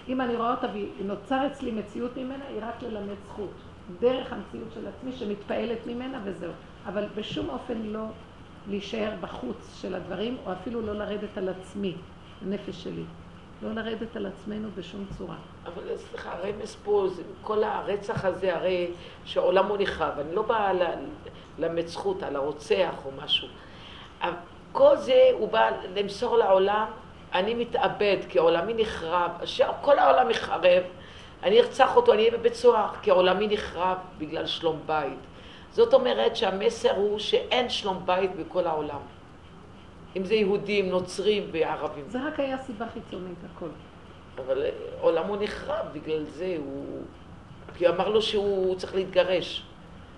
אם אני רואה אותה ונוצר אצלי מציאות ממנה, היא רק ללמד זכות. דרך המציאות של עצמי שמתפעלת ממנה וזהו. אבל בשום אופן לא להישאר בחוץ של הדברים, או אפילו לא לרדת על עצמי, הנפש שלי. לא לרדת על עצמנו בשום צורה. אבל סליחה, הרמז פה, כל הרצח הזה, הרי שהעולם הוא נחרב. אני לא באה ל- ללמד זכות על הרוצח או משהו. כל זה הוא בא למסור לעולם, אני מתאבד, כי עולמי נחרב. כל העולם יחרב, אני ארצח אותו, אני אהיה בבית סוהר, כי עולמי נחרב בגלל שלום בית. זאת אומרת שהמסר הוא שאין שלום בית בכל העולם. אם זה יהודים, נוצרים וערבים. זה רק היה סיבה חיצונית, הכל. אבל עולמו נחרב בגלל זה, הוא... כי אמר לו שהוא צריך להתגרש.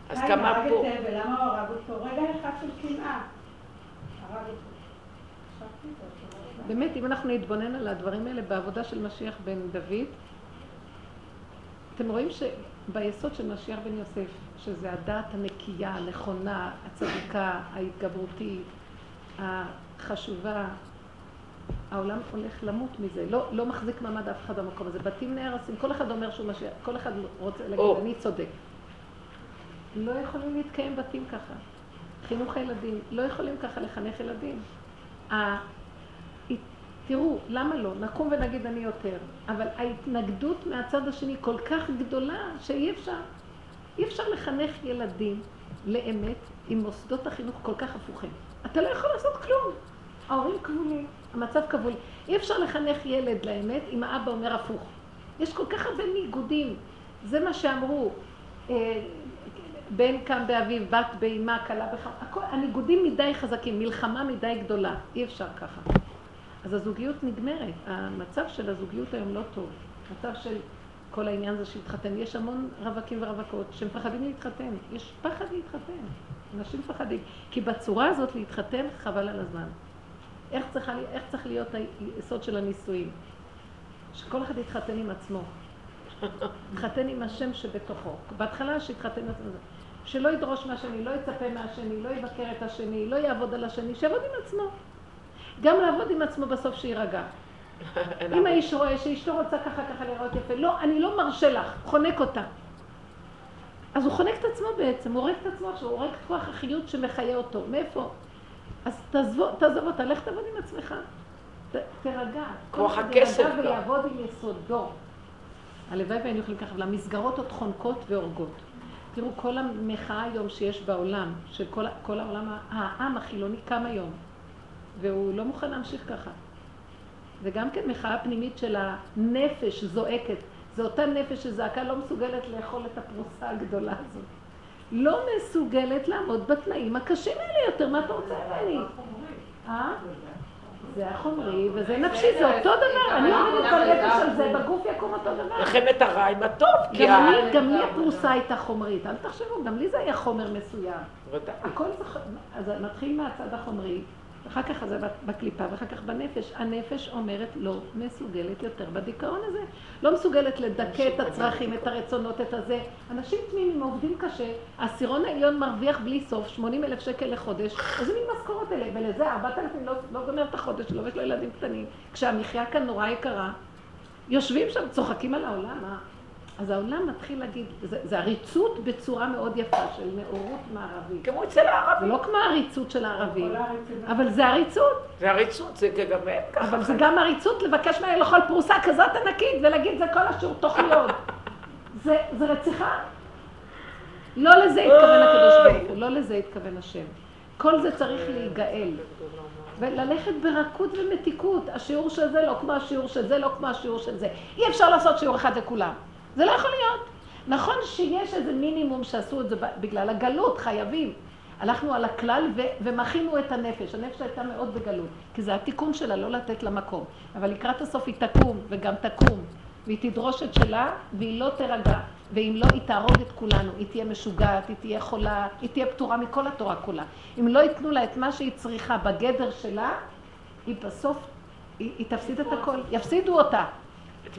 אז כמה פה... למה הוא הרג אותו? רגע אחד של קנאה. הרג אותו. באמת, אם אנחנו נתבונן על הדברים האלה בעבודה של משיח בן דוד, אתם רואים שביסוד של משיח בן יוסף, שזה הדעת הנקייה, הנכונה, הצדיקה, ההתגברותית, החשובה, העולם הולך למות מזה, לא, לא מחזיק מעמד אף אחד במקום הזה. בתים נהרסים, כל אחד אומר שהוא משיח, כל אחד רוצה להגיד, או. אני צודק. לא יכולים להתקיים בתים ככה. חינוך הילדים, לא יכולים ככה לחנך ילדים. תראו, למה לא? נקום ונגיד אני יותר, אבל ההתנגדות מהצד השני כל כך גדולה שאי אפשר. אי אפשר לחנך ילדים לאמת עם מוסדות החינוך כל כך הפוכים. אתה לא יכול לעשות כלום. ההורים כבולים, המצב כבול. אי אפשר לחנך ילד לאמת אם האבא אומר הפוך. יש כל כך הרבה ניגודים. זה מה שאמרו, אה, בן קם באביו, בת באימה, כלה בך... הניגודים מדי חזקים, מלחמה מדי גדולה. אי אפשר ככה. אז הזוגיות נגמרת. המצב של הזוגיות היום לא טוב. מצב של כל העניין הזה שהתחתן. יש המון רווקים ורווקות שמפחדים להתחתן. יש פחד להתחתן. אנשים מפחדים. כי בצורה הזאת להתחתן חבל על הזמן. איך, צריכה, איך צריך להיות היסוד של הנישואים? שכל אחד יתחתן עם עצמו. יתחתן עם השם שבתוכו. בהתחלה שיתחתן עם עצמו. שלא ידרוש מהשני, לא יצפה מהשני, לא יבקר את השני, לא יעבוד על השני, שיעבוד עם עצמו. גם לעבוד עם עצמו בסוף שיירגע. אם האיש רואה שאשתו רוצה ככה ככה לראות יפה, לא, אני לא מרשה לך, חונק אותה. אז הוא חונק את עצמו בעצם, הוא הורג את עצמו עכשיו, הוא הורג את כוח החיות שמחיה אותו. מאיפה? אז תעזוב, תעזוב אותה, לך תעבוד עם עצמך. ת, תרגע. כוח הכסף. גם. ויעבוד עם יסודו. הלוואי והיינו יכולים ככה, והמסגרות עוד חונקות והורגות. תראו, כל המחאה היום שיש בעולם, של כל, כל העולם, העם החילוני קם היום, והוא לא מוכן להמשיך ככה. זה גם כן מחאה פנימית של הנפש זועקת. זו אותה נפש שזעקה לא מסוגלת לאכול את הפרוסה הגדולה הזאת. לא מסוגלת לעמוד בתנאים הקשים האלה יותר, מה אתה רוצה ממני? אה? זה החומרי וזה נפשי, זה אותו דבר. אני עומדת בנפש על זה, בגוף יקום אותו דבר. מלחמת הרע עם הטוב, כי גם ה... לי, גם לי הפרוסה הייתה חומרית, אל תחשבו, גם לי זה היה חומר מסוים. הכל זה, אז נתחיל מהצד החומרי, אחר כך זה בקליפה ואחר כך בנפש. הנפש אומרת לא מסוגלת יותר בדיכאון הזה. לא מסוגלת לדכא את הצרכים, את הרצונות, את הזה. אנשים תמימים עובדים קשה, העשירון העליון מרוויח בלי סוף 80 אלף שקל לחודש, איזה מין משכורות אלה? ולזה 4,000 לא, לא גומר את החודש שלו ויש לו ילדים קטנים. כשהמחיה כאן נורא יקרה, יושבים שם, צוחקים על העולם? אז העולם מתחיל להגיד, זה, זה עריצות בצורה מאוד יפה של נאורות מערבית. כמו אצל זה הערבים. לא כמו העריצות של הערבים. אבל זה עריצות. זה עריצות, זה גם הם ככה. אבל זה גם עריצות לבקש ממני לאכול פרוסה כזאת ענקית ולהגיד זה כל השיעור תוכניות. זה, זה רציחה. לא לזה התכוון הקדוש ברוך הוא, לא לזה התכוון השם. כל זה צריך להיגאל. וללכת ברכות ומתיקות. השיעור של זה לא כמו השיעור של זה, לא כמו השיעור של זה. אי אפשר לעשות שיעור אחד לכולם. זה לא יכול להיות. נכון שיש איזה מינימום שעשו את זה בגלל הגלות, חייבים. הלכנו על הכלל ו- ומחינו את הנפש. הנפש הייתה מאוד בגלות, כי זה התיקון שלה, לא לתת לה מקום. אבל לקראת הסוף היא תקום, וגם תקום, והיא תדרוש את שלה, והיא לא תירגע. ואם לא, היא תהרוג את כולנו. היא תהיה משוגעת, היא תהיה חולה, היא תהיה פטורה מכל התורה כולה. אם לא ייתנו לה את מה שהיא צריכה בגדר שלה, היא בסוף, היא, היא תפסיד את הכל. יפסידו אותה.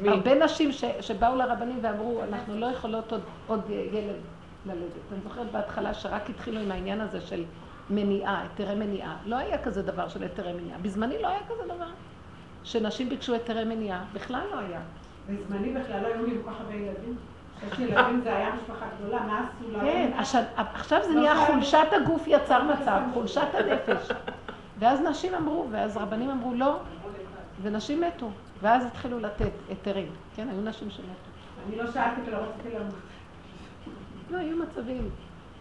הרבה נשים ש, שבאו לרבנים ואמרו, אנחנו לא יכולות עוד, עוד ילד ללדת. אני זוכרת בהתחלה שרק התחילו עם העניין הזה של מניעה, היתרי מניעה. לא היה כזה דבר של היתרי מניעה. בזמני לא היה כזה דבר. שנשים ביקשו היתרי מניעה, בכלל לא היה. בזמני בכלל לא היו לי כל כך הרבה ילדים. זה היה משפחה גדולה, מה עשו לה? כן, עכשיו, זה לא נהיה. חולשת הגוף יצר מצב, חולשת הנפש. ואז נשים אמרו, ואז רבנים אמרו לא, ונשים מתו. ואז התחילו לתת היתרים. כן, היו נשים שמתו. אני לא שאלתי ולא רציתי למות. לא, היו מצבים,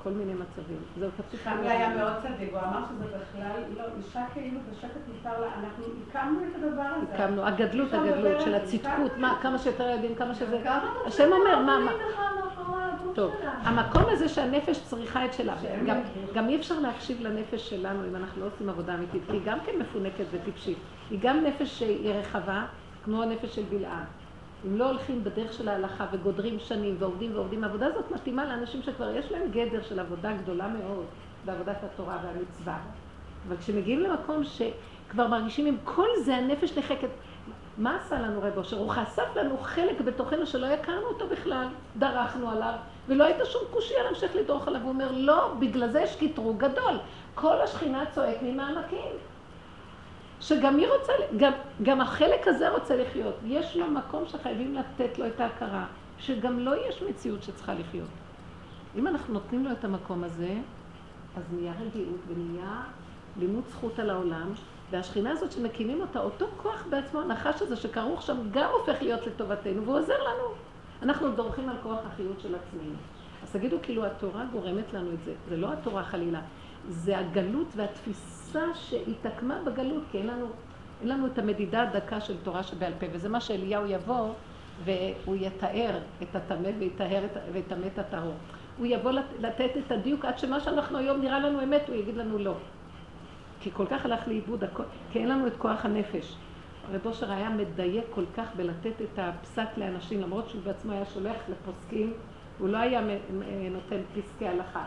כל מיני מצבים. זהו, תפסיק. חמי היה מאוד צדיק, הוא אמר שזה בכלל, לא, אישה כאילו בשקט מותר לה, אנחנו הקמנו את הדבר הזה. הקמנו, הגדלות, הגדלות של הצדקות. מה, כמה שיותר ילדים, כמה שזה... השם אומר, מה, מה... טוב? המקום הזה שהנפש צריכה את שלה. גם אי אפשר להקשיב לנפש שלנו אם אנחנו לא עושים עבודה אמיתית, כי היא גם כן מפונקת וטיפשית. היא גם נפש שהיא רחבה, כמו הנפש של בלעם. אם לא הולכים בדרך של ההלכה וגודרים שנים ועובדים ועובדים, העבודה הזאת מתאימה לאנשים שכבר יש להם גדר של עבודה גדולה מאוד בעבודת התורה והמצווה. אבל כשמגיעים למקום שכבר מרגישים עם כל זה הנפש נחקת, מה עשה לנו רב אושר? הוא חשף לנו חלק בתוכנו שלא הכרנו אותו בכלל, דרכנו עליו, ולא הייתה שום קושייה להמשיך לדרוך עליו. הוא אומר, לא, בגלל זה יש קטרוג גדול. כל השכינה צועק ממעמקים. שגם היא רוצה, גם, גם החלק הזה רוצה לחיות. יש לו מקום שחייבים לתת לו את ההכרה, שגם לו יש מציאות שצריכה לחיות. אם אנחנו נותנים לו את המקום הזה, אז נהיה רגיעות ונהיה לימוד זכות על העולם, והשכינה הזאת שמקימים אותה, אותו כוח בעצמו, הנחש הזה שכרוך שם, גם הופך להיות לטובתנו, והוא עוזר לנו. אנחנו דורכים על כוח החיות של עצמנו. אז תגידו, כאילו התורה גורמת לנו את זה. זה לא התורה חלילה, זה הגלות והתפיסה קופסה שהתעקמה בגלות, כי אין לנו, אין לנו את המדידה הדקה של תורה שבעל פה, וזה מה שאליהו יבוא והוא יתאר את הטמא ויטהר את- ויטמא את הטהור. הוא יבוא לת- לתת את הדיוק עד שמה שאנחנו היום נראה לנו אמת, הוא יגיד לנו לא. כי כל כך הלך לאיבוד, כי אין לנו את כוח הנפש. רב אושר היה מדייק כל כך בלתת את הפסק לאנשים, למרות שהוא בעצמו היה שולח לפוסקים, הוא לא היה נותן פסקי הלכה.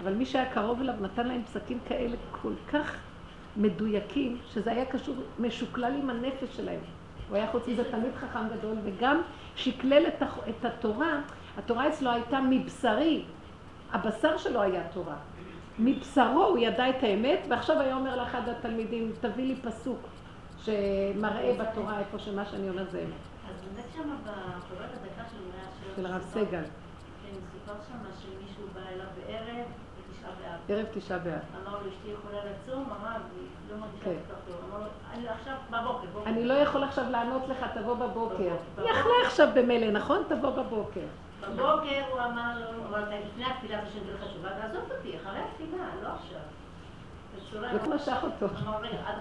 אבל מי שהיה קרוב אליו נתן להם פסקים כאלה כל כך מדויקים, שזה היה קשור, משוקלל עם הנפש שלהם. הוא היה חוץ מזה תלמיד חכם גדול, וגם שקלל את, את התורה, התורה אצלו הייתה מבשרי, הבשר שלו היה תורה. מבשרו הוא ידע את האמת, ועכשיו היה אומר לאחד התלמידים, תביא לי פסוק שמראה בתורה איפה שמה שאני אומר זה אמת. אז באמת שם בחובת הדקה של מאה השיר של הרב סגל, כן, סופר שם שמישהו בא אליו בערב. ערב תשעה באב. אמר לו, אשתי יכולה לצום, הרב, היא לא מרגישה כן. כל כך טוב. אמר לו, אני עכשיו, בבוקר, בוקר. אני לא יכול עכשיו לענות לך, תבוא בבוקר. היא יכלה עכשיו במילא, נכון? תבוא בבוקר. בבוקר הוא אמר לו, הוא אמר, לפני התפילה זה שזו חשובה, תעזוב אותי, אחרי התפילה, לא עכשיו. זה משך אותו. אמר, רגע, עד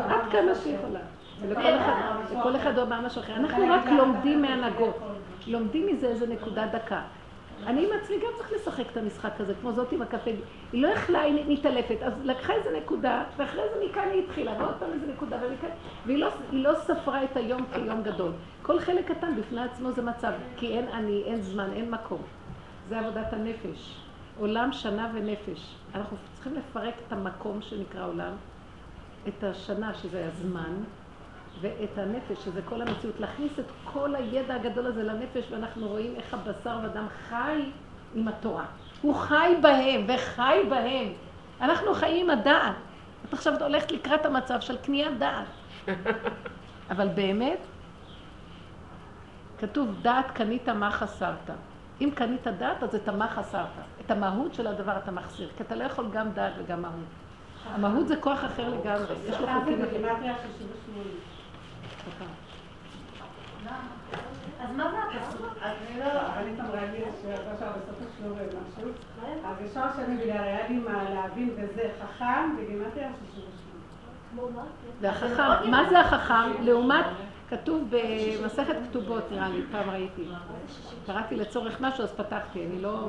אמר כמה שהיא. יכולה. לכל אחד אמר משהו אחר. הוא אמר משהו אחר. אנחנו רק לך, לומדים מהנהגות. לומדים מזה איזה נקודה דקה. אני עם עצמי גם צריך לשחק את המשחק הזה, כמו זאת עם הקפה. היא לא יכלה, היא מתעלפת, אז לקחה איזה נקודה, ואחרי זה מכאן היא התחילה, ועוד פעם איזה נקודה, ומכאן, והיא לא, לא ספרה את היום כיום גדול. כל חלק קטן בפני עצמו זה מצב, כי אין אני, אין זמן, אין מקום. זה עבודת הנפש. עולם, שנה ונפש. אנחנו צריכים לפרק את המקום שנקרא עולם, את השנה, שזה הזמן, ואת הנפש, שזה כל המציאות, להכניס את כל הידע הגדול הזה לנפש, ואנחנו רואים איך הבשר ודם חי עם התורה. הוא חי בהם, וחי בהם. אנחנו חיים עם הדעת. את עכשיו הולכת לקראת המצב של קניית דעת. אבל באמת, כתוב, דעת קנית מה חסרת. אם קנית דעת, אז את המה חסרת. את המהות של הדבר אתה מחסיר, כי אתה לא יכול גם דעת וגם מהות. המהות זה כוח אחר לגמרי, יש לו חוקים אחרים. בגימטריה 68? סליחה. אז מה זה הפסוק? אני לא, הרבנית אמרה לי שעכשיו בסוף השיעור משהו, אז ישר שאני בגלל היה לי מה להבין וזה חכם בגימטריה 68. והחכם, מה זה החכם? לעומת, כתוב במסכת כתובות נראה לי, פעם ראיתי. קראתי לצורך משהו אז פתחתי, אני לא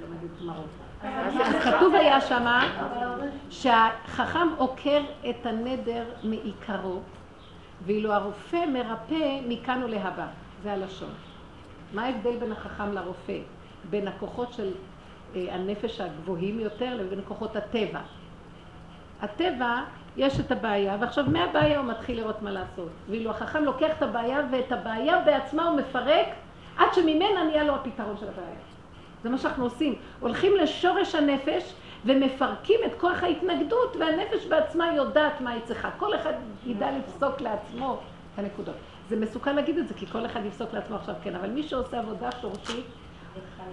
לומדת גמרות. אז כתוב היה שמה שהחכם עוקר את הנדר מעיקרו, ואילו הרופא מרפא מכאן ולהבא. זה הלשון. מה ההבדל בין החכם לרופא? בין הכוחות של אה, הנפש הגבוהים יותר לבין כוחות הטבע. הטבע, יש את הבעיה, ועכשיו מהבעיה הוא מתחיל לראות מה לעשות. ואילו החכם לוקח את הבעיה, ואת הבעיה בעצמה הוא מפרק, עד שממנה נהיה לו הפתרון של הבעיה. זה מה שאנחנו עושים. הולכים לשורש הנפש, ומפרקים את כוח ההתנגדות, והנפש בעצמה יודעת מה היא צריכה. כל אחד ידע לפסוק לעצמו את הנקודות. זה מסוכן להגיד את זה, כי כל אחד יפסוק לעצמו עכשיו כן, אבל מי שעושה עבודה שורשית,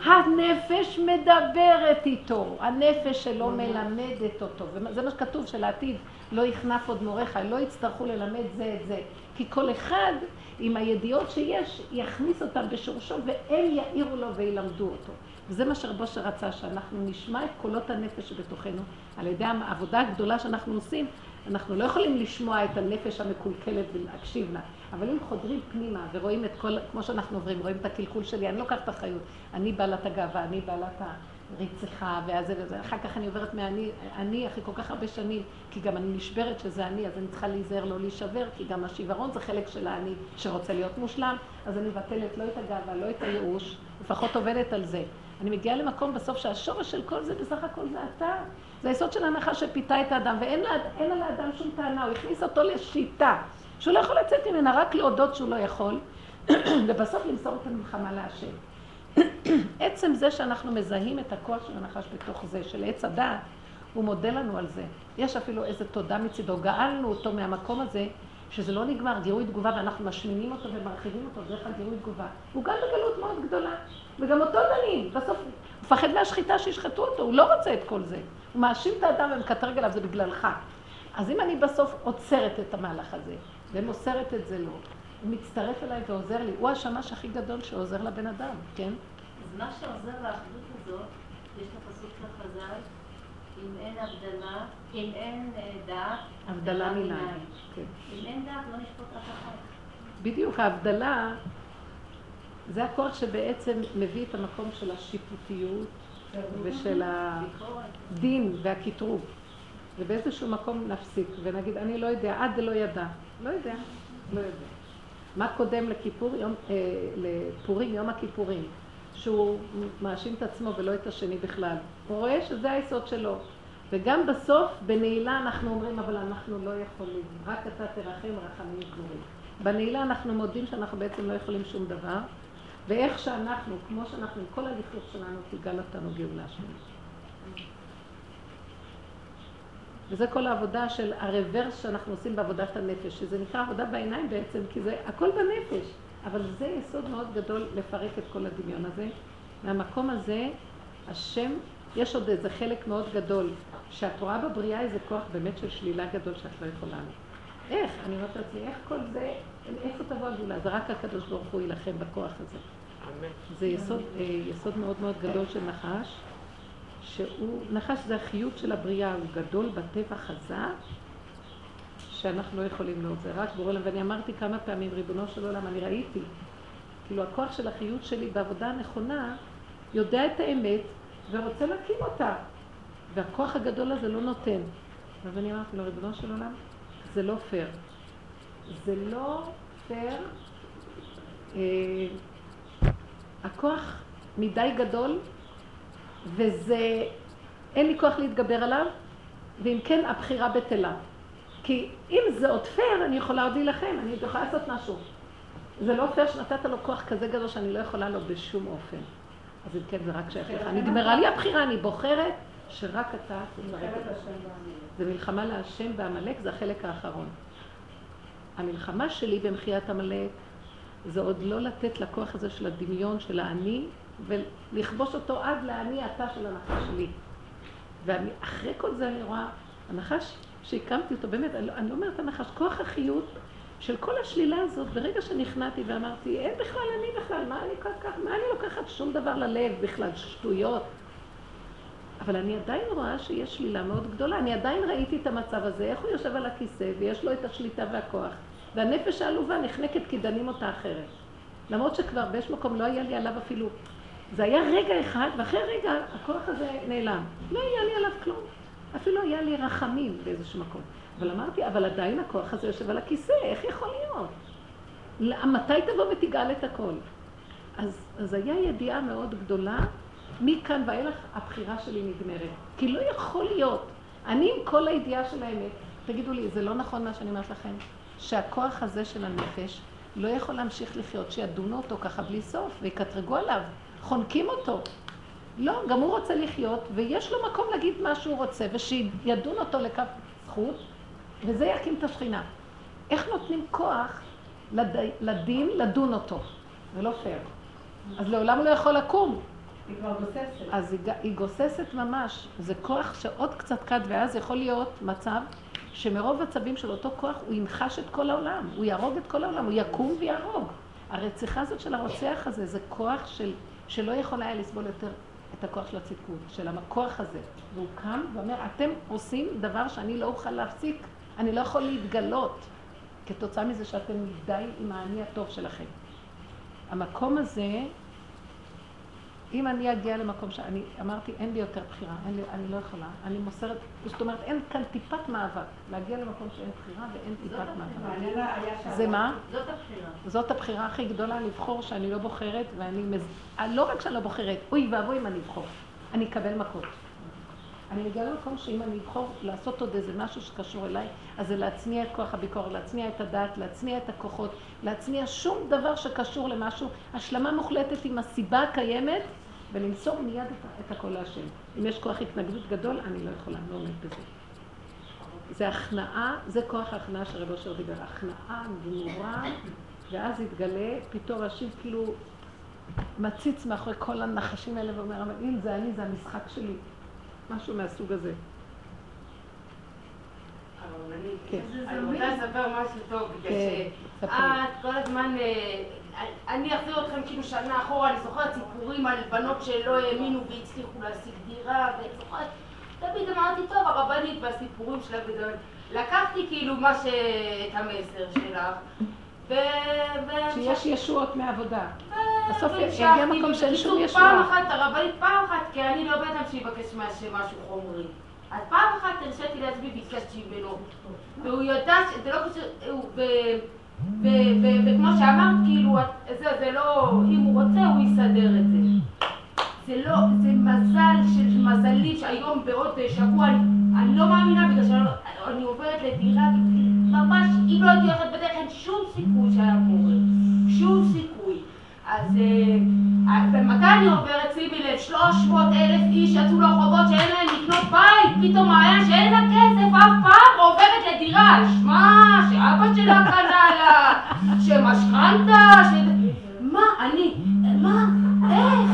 הנפש מדברת איתו, הנפש שלו מלמדת אותו, וזה מה שכתוב שלעתיד לא יכנף עוד מוריך, לא יצטרכו ללמד זה את זה, כי כל אחד עם הידיעות שיש יכניס אותם בשורשו והם יאירו לו וילמדו אותו. וזה מה שרבו שרצה, שאנחנו נשמע את קולות הנפש שבתוכנו, על ידי העבודה הגדולה שאנחנו עושים, אנחנו לא יכולים לשמוע את הנפש המקולקלת ולהקשיב לה, אבל אם חודרים פנימה ורואים את כל, כמו שאנחנו עוברים, רואים את הקלקול שלי, אני לוקחת אחריות, אני בעלת הגאווה, אני בעלת הרציחה והזה וזה, אחר כך אני עוברת מהאני, אני אחרי כל כך הרבה שנים, כי גם אני נשברת שזה אני, אז אני צריכה להיזהר לא להישבר, כי גם השיוורון זה חלק של האני שרוצה להיות מושלם, אז אני מבטלת לא את הגאווה, לא את הייאוש, לפחות עובדת על זה. אני מגיעה למקום בסוף שהשורש של כל זה בסך הכל זה אתה. זה היסוד של ההנחה שפיתה את האדם, ואין לה, לאדם שום טענה, הוא הכניס אותו לשיטה, שהוא לא יכול לצאת ממנה, רק להודות שהוא לא יכול, ובסוף למסור את המלחמה להשם. עצם זה שאנחנו מזהים את הכוח של הנחש בתוך זה, של עץ הדעת, הוא מודה לנו על זה. יש אפילו איזו תודה מצידו, גאלנו אותו מהמקום הזה, שזה לא נגמר, גירוי תגובה, ואנחנו משמינים אותו ומרחיבים אותו דרך הגירוי תגובה. הוא גם בגלות מאוד גדולה, וגם אותו דנים. בסוף הוא מפחד מהשחיטה שישחטו אותו, הוא לא רוצה את כל זה. הוא מאשים את האדם ומקטרג עליו, זה בגללך. אז אם אני בסוף עוצרת את המהלך הזה, ומוסרת את זה לו, הוא מצטרף אליי ועוזר לי, הוא השמש הכי גדול שעוזר לבן אדם, כן? אז מה שעוזר לאחדות הזאת, יש את הפסוק של חז"ל, אם אין הבדלה, אם אין אה, דעת, הבדלה מנין. מנין. כן. אם אין דעת, לא נשפוט אף אחד. בדיוק, ההבדלה זה הכוח שבעצם מביא את המקום של השיפוטיות ושל. הדין והקטרוג. ובאיזשהו מקום נפסיק ונגיד, אני לא יודע, עד דלא ידע. לא יודע, לא יודע. מה קודם לכיפור, יום, אה, לפורים, יום הכיפורים? שהוא מאשים את עצמו ולא את השני בכלל. הוא רואה שזה היסוד שלו. וגם בסוף, בנעילה אנחנו אומרים, אבל אנחנו לא יכולים. רק אתה תרחם רחמים גמורים. בנעילה אנחנו מודים שאנחנו בעצם לא יכולים שום דבר, ואיך שאנחנו, כמו שאנחנו, עם כל הלכלוך שלנו, תגאל אותנו גאולה שלנו. וזה כל העבודה של הרוורס שאנחנו עושים בעבודת הנפש, שזה נקרא עבודה בעיניים בעצם, כי זה הכל בנפש. אבל זה יסוד מאוד גדול לפרק את כל הדמיון הזה. מהמקום הזה, השם, יש עוד איזה חלק מאוד גדול, שאת רואה בבריאה איזה כוח באמת של שלילה גדול שאת לא יכולה לו. איך? אני אומרת לעצמי, איך כל זה, איפה תבוא הגאולה? זה רק הקדוש ברוך הוא יילחם בכוח הזה. זה יסוד, אה, יסוד מאוד מאוד גדול של נחש, שהוא, נחש זה החיות של הבריאה, הוא גדול בטבע חזק, שאנחנו לא יכולים לראות, זה רק בורא עולם, ואני אמרתי כמה פעמים, ריבונו של עולם, אני ראיתי, כאילו הכוח של החיות שלי בעבודה הנכונה, יודע את האמת ורוצה להקים אותה, והכוח הגדול הזה לא נותן. ואני אמרתי לו, ריבונו של עולם, זה לא פייר. זה לא פייר. אה, הכוח מדי גדול, וזה, אין לי כוח להתגבר עליו, ואם כן, הבחירה בטלה. כי אם זה עוד פייר, אני יכולה עוד להילחם, אני עוד יכולה לעשות משהו. זה לא פייר שנתת לו כוח כזה גדול שאני לא יכולה לו בשום אופן. אז אם כן, זה רק שייך לך. נגמרה לי הבחירה, אני בוחרת שרק אתה תפרק את בעמלק. זה מלחמה להשם בעמלק, זה החלק האחרון. המלחמה שלי במחיית עמלק זה עוד לא לתת לכוח הזה של הדמיון של האני ולכבוש אותו עד לאני אתה של הנחש שלי. ואחרי כל זה אני רואה, הנחש שהקמתי אותו, באמת, אני לא, אני לא אומרת הנחש, כוח החיות של כל השלילה הזאת, ברגע שנכנעתי ואמרתי, אין בכלל אני בכלל, מה אני כך, מה אני לוקחת שום דבר ללב בכלל, שטויות. אבל אני עדיין רואה שיש שלילה מאוד גדולה. אני עדיין ראיתי את המצב הזה, איך הוא יושב על הכיסא ויש לו את השליטה והכוח. והנפש העלובה נחנקת כי דנים אותה אחרת. למרות שכבר באיזשהו מקום לא היה לי עליו אפילו... זה היה רגע אחד, ואחרי רגע הכוח הזה נעלם. לא היה לי עליו כלום. אפילו היה לי רחמים באיזשהו מקום. אבל אמרתי, אבל עדיין הכוח הזה יושב על הכיסא, איך יכול להיות? מתי תבוא ותגאל את הכל? אז, אז היה ידיעה מאוד גדולה, מכאן ואילך הבחירה שלי נגמרת. כי לא יכול להיות. אני עם כל הידיעה של האמת, תגידו לי, זה לא נכון מה שאני אומרת לכם? שהכוח הזה של הנפש לא יכול להמשיך לחיות, שידונו אותו ככה בלי סוף ויקטרגו עליו, חונקים אותו. לא, גם הוא רוצה לחיות, ויש לו מקום להגיד מה שהוא רוצה, ושידון אותו לכף זכות, וזה יקים את השכינה. איך נותנים כוח לד... לדין לדון אותו? זה לא פייר. אז לעולם הוא לא יכול לקום. אז היא, היא גוססת ממש. זה כוח שעוד קצת קד, ואז יכול להיות מצב שמרוב הצווים של אותו כוח הוא ינחש את כל העולם, הוא יהרוג את כל העולם, הוא יקום ויהרוג. הרציחה הזאת של הרוצח הזה זה כוח של, שלא יכול היה לסבול יותר את הכוח של הצדקות, של הכוח הזה. והוא קם ואומר, אתם עושים דבר שאני לא אוכל להפסיק, אני לא יכול להתגלות כתוצאה מזה שאתם די עם האני הטוב שלכם. המקום הזה, אם אני אגיע למקום שאני אמרתי, אין לי יותר בחירה, לי, אני לא יכולה, אני מוסרת, זאת אומרת, אין כאן טיפת מאבק. להגיע למקום שאין בחירה ואין טיפת מאבק. שם. זה מה? זאת הבחירה. זאת הבחירה הכי גדולה, לבחור שאני לא בוחרת, ואני מז... אה, לא רק שאני לא בוחרת, אוי ואבוי אם אני אבחור, אני אקבל מכות. אני מגיעה למקום שאם אני אבחור לעשות עוד איזה משהו שקשור אליי, אז זה להצניע את כוח הביקורת, להצניע את הדעת, להצניע את הכוחות, להצניע שום דבר שקשור למשהו, השלמה מוחלטת עם הסיבה הקיימת, ולמסור מיד את, את הכל להשם. אם יש כוח התנגדות גדול, אני לא יכולה, לא עומד בזה. זה הכנעה, זה כוח ההכנעה שרב אושר דיבר, הכנעה גמורה, ואז יתגלה, פתאום השיב כאילו מציץ מאחורי כל הנחשים האלה ואומר, אבל אם זה אני, זה המשחק שלי. משהו מהסוג הזה. אני רוצה לספר משהו טוב, בגלל כן. שאת כל הזמן, אה, אני אחזיר אתכם כאילו שנה אחורה, אני זוכרת סיפורים על בנות שלא האמינו והצליחו להשיג דירה, ואת זוכרת, תמיד אמרתי, טוב, הרבנית והסיפורים שלה וגדול. לקחתי כאילו מה ש... את המסר שלך. ו... שיש ישועות מעבודה. בסוף יגיע מקום שאין שום ישועה. פעם אחת הרבנית, פעם אחת, כי אני לא בן אדם שיבקש מהשם משהו חומרי. אז פעם אחת הרשיתי לעצמי וביקשתי ממנו. והוא ידע שזה לא קשור, וכמו שאמרת, כאילו, זה, זה לא, אם הוא רוצה, הוא יסדר את זה. זה לא, זה מזל של מזלים שהיום בעוד שבוע, אני, אני לא מאמינה בגלל שאני לא- עוברת לדירה, ממש, אם לא הייתי הולכת בדרך, אין שום סיכוי שהיה קורה. שום סיכוי. אז אה, אה, ומתי אני עוברת, שימי לב, 300 אלף איש יצאו לרחובות שאין להם בית, פתאום היה שאין לה כסף אף פעם, עוברת לדירה, שמע, שאבא שלה קנה לה, שמשכנתה, ש... מה, אני, מה, איך?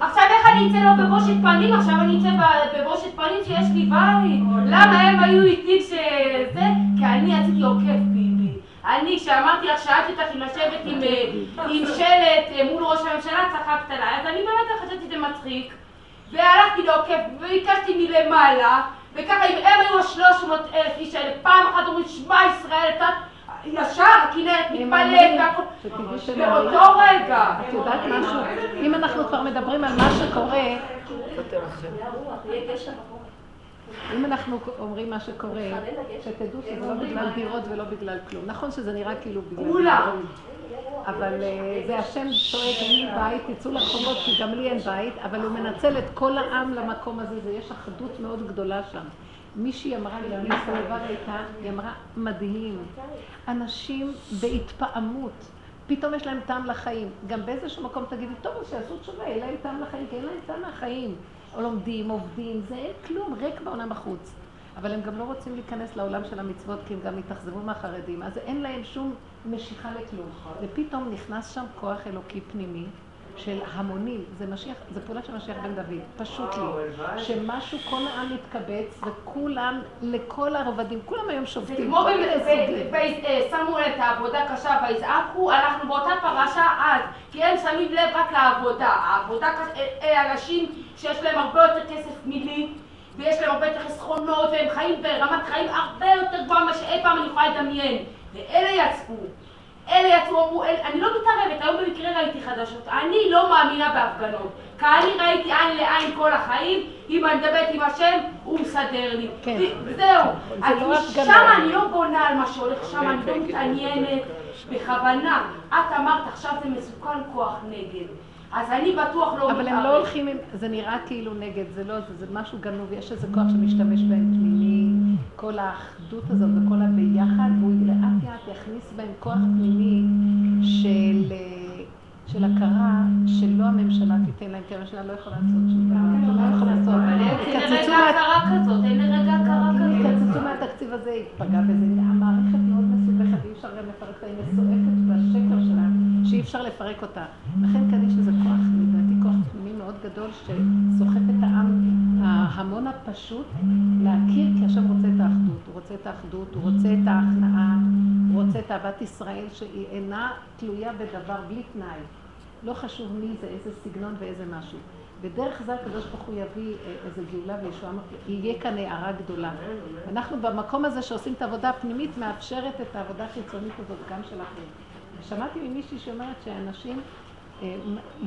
עכשיו איך אני אצא לו בבושת פנים? עכשיו אני אצא בבושת פנים שיש לי בית? למה הם היו איתי כשזה? כי אני עשיתי עוקף ביבי. אני, כשאמרתי לך, שאלתי אותך אם לשבת עם, אה, שלט אה, מול ראש הממשלה, צחקת עליי, אז אני באמת חשבתי שזה מצחיק. והלכתי לעוקף, וביקשתי מלמעלה, וככה אם הם היו השלוש מאות אלף איש האלה, פעם אחת אומרים שמע ישראל, אתה ישר, הכנרת מתפלאת והכל. באותו רגע. את יודעת משהו? אם אנחנו כבר מדברים על מה שקורה. אם אנחנו אומרים מה שקורה, שתדעו שזה לא בגלל דירות ולא בגלל כלום. נכון שזה נראה כאילו בגלל כולם. אבל אה, זה השם צועק, אין לי בית, תצאו לרחובות כי גם לי אין בית, אבל הוא מנצל את כל העם למקום הזה, ויש אחדות מאוד גדולה שם. מישהי אמרה לי, אני הסתובבה איתה, היא אמרה, מדהים. אנשים בהתפעמות, פתאום יש להם טעם לחיים. גם באיזשהו מקום תגידי, טוב, אז שיעשו תשובה, יהיה להם טעם לחיים, כי אין להם טעם לחיים. או לומדים, עובדים, זה אין כלום, ריק בעולם בחוץ. אבל הם גם לא רוצים להיכנס לעולם של המצוות, כי הם גם התאכזבו מהחרדים, אז אין להם שום משיכה לכלום. ופתאום נכנס שם כוח אלוקי פנימי של המונים, זה משיח, זה פעולה של משיח בן דוד, פשוט לי. שמשהו, כל העם מתקבץ, וכולם, לכל הרבדים, כולם היום זה שובתים. כמו כל מיני סוגים. שמו את העבודה קשה ויזעקו, אנחנו באותה פרשה אז, כי הם שמים לב רק לעבודה. העבודה אנשים שיש להם הרבה יותר כסף מילי, ויש להם הרבה יותר חסכונות, והם חיים ברמת חיים הרבה יותר גבוהה ממה שאי פעם אני יכולה לדמיין. ואלה יצאו. אלה יצאו, אמרו, אלה, אני לא מתערבת, היום במקרה ראיתי חדשות, אני לא מאמינה בהפגנות. כי אני ראיתי עין לעין כל החיים, אם אני מדברת עם השם, הוא מסדר לי. כן. וזהו. זה אז לא. משם אני לא בונה על מה שהולך שם, אני לא מתעניינת בכוונה. את אמרת, עכשיו זה מסוכן כוח נגד. אז אני בטוח לא אבל הם לא הולכים, עם- זה נראה כאילו נגד, זה לא, זה, זה משהו גנוב, יש איזה כוח שמשתמש בהם פנימי, כל האחדות הזאת וכל הביחד, והוא לאט לאט יכניס בהם כוח פנימי של, אה, של הכרה שלא הממשלה תיתן להם, כי הממשלה לא יכולה לעשות שום דבר, לא יכולה לעשות, אין יקצצו לרגע הכרה כזאת, אין לרגע הכרה כזאת. יקצצו מהתקציב הזה, יפגע בזה. המערכת מאוד מסובכת, ואי אפשר גם לפרק אותה, היא מסועפת שאי אפשר לפרק אותה. לכן כאן יש איזה כוח, לדעתי כוח פנימי מאוד גדול, שסוחף את העם, ההמון הפשוט, להכיר, כי השם רוצה את האחדות. הוא רוצה את האחדות, הוא רוצה את ההכנעה, הוא רוצה את אהבת ישראל, שהיא אינה תלויה בדבר, בלי תנאי. לא חשוב מי זה, איזה סגנון ואיזה משהו. בדרך זה הקדוש ברוך הוא יביא אה, איזה גאולה וישועה, יהיה כאן הערה גדולה. אנחנו במקום הזה שעושים את העבודה הפנימית, מאפשרת את העבודה החיצונית הזאת גם של אחרים. שמעתי ממישהי שאומרת שאנשים, אה,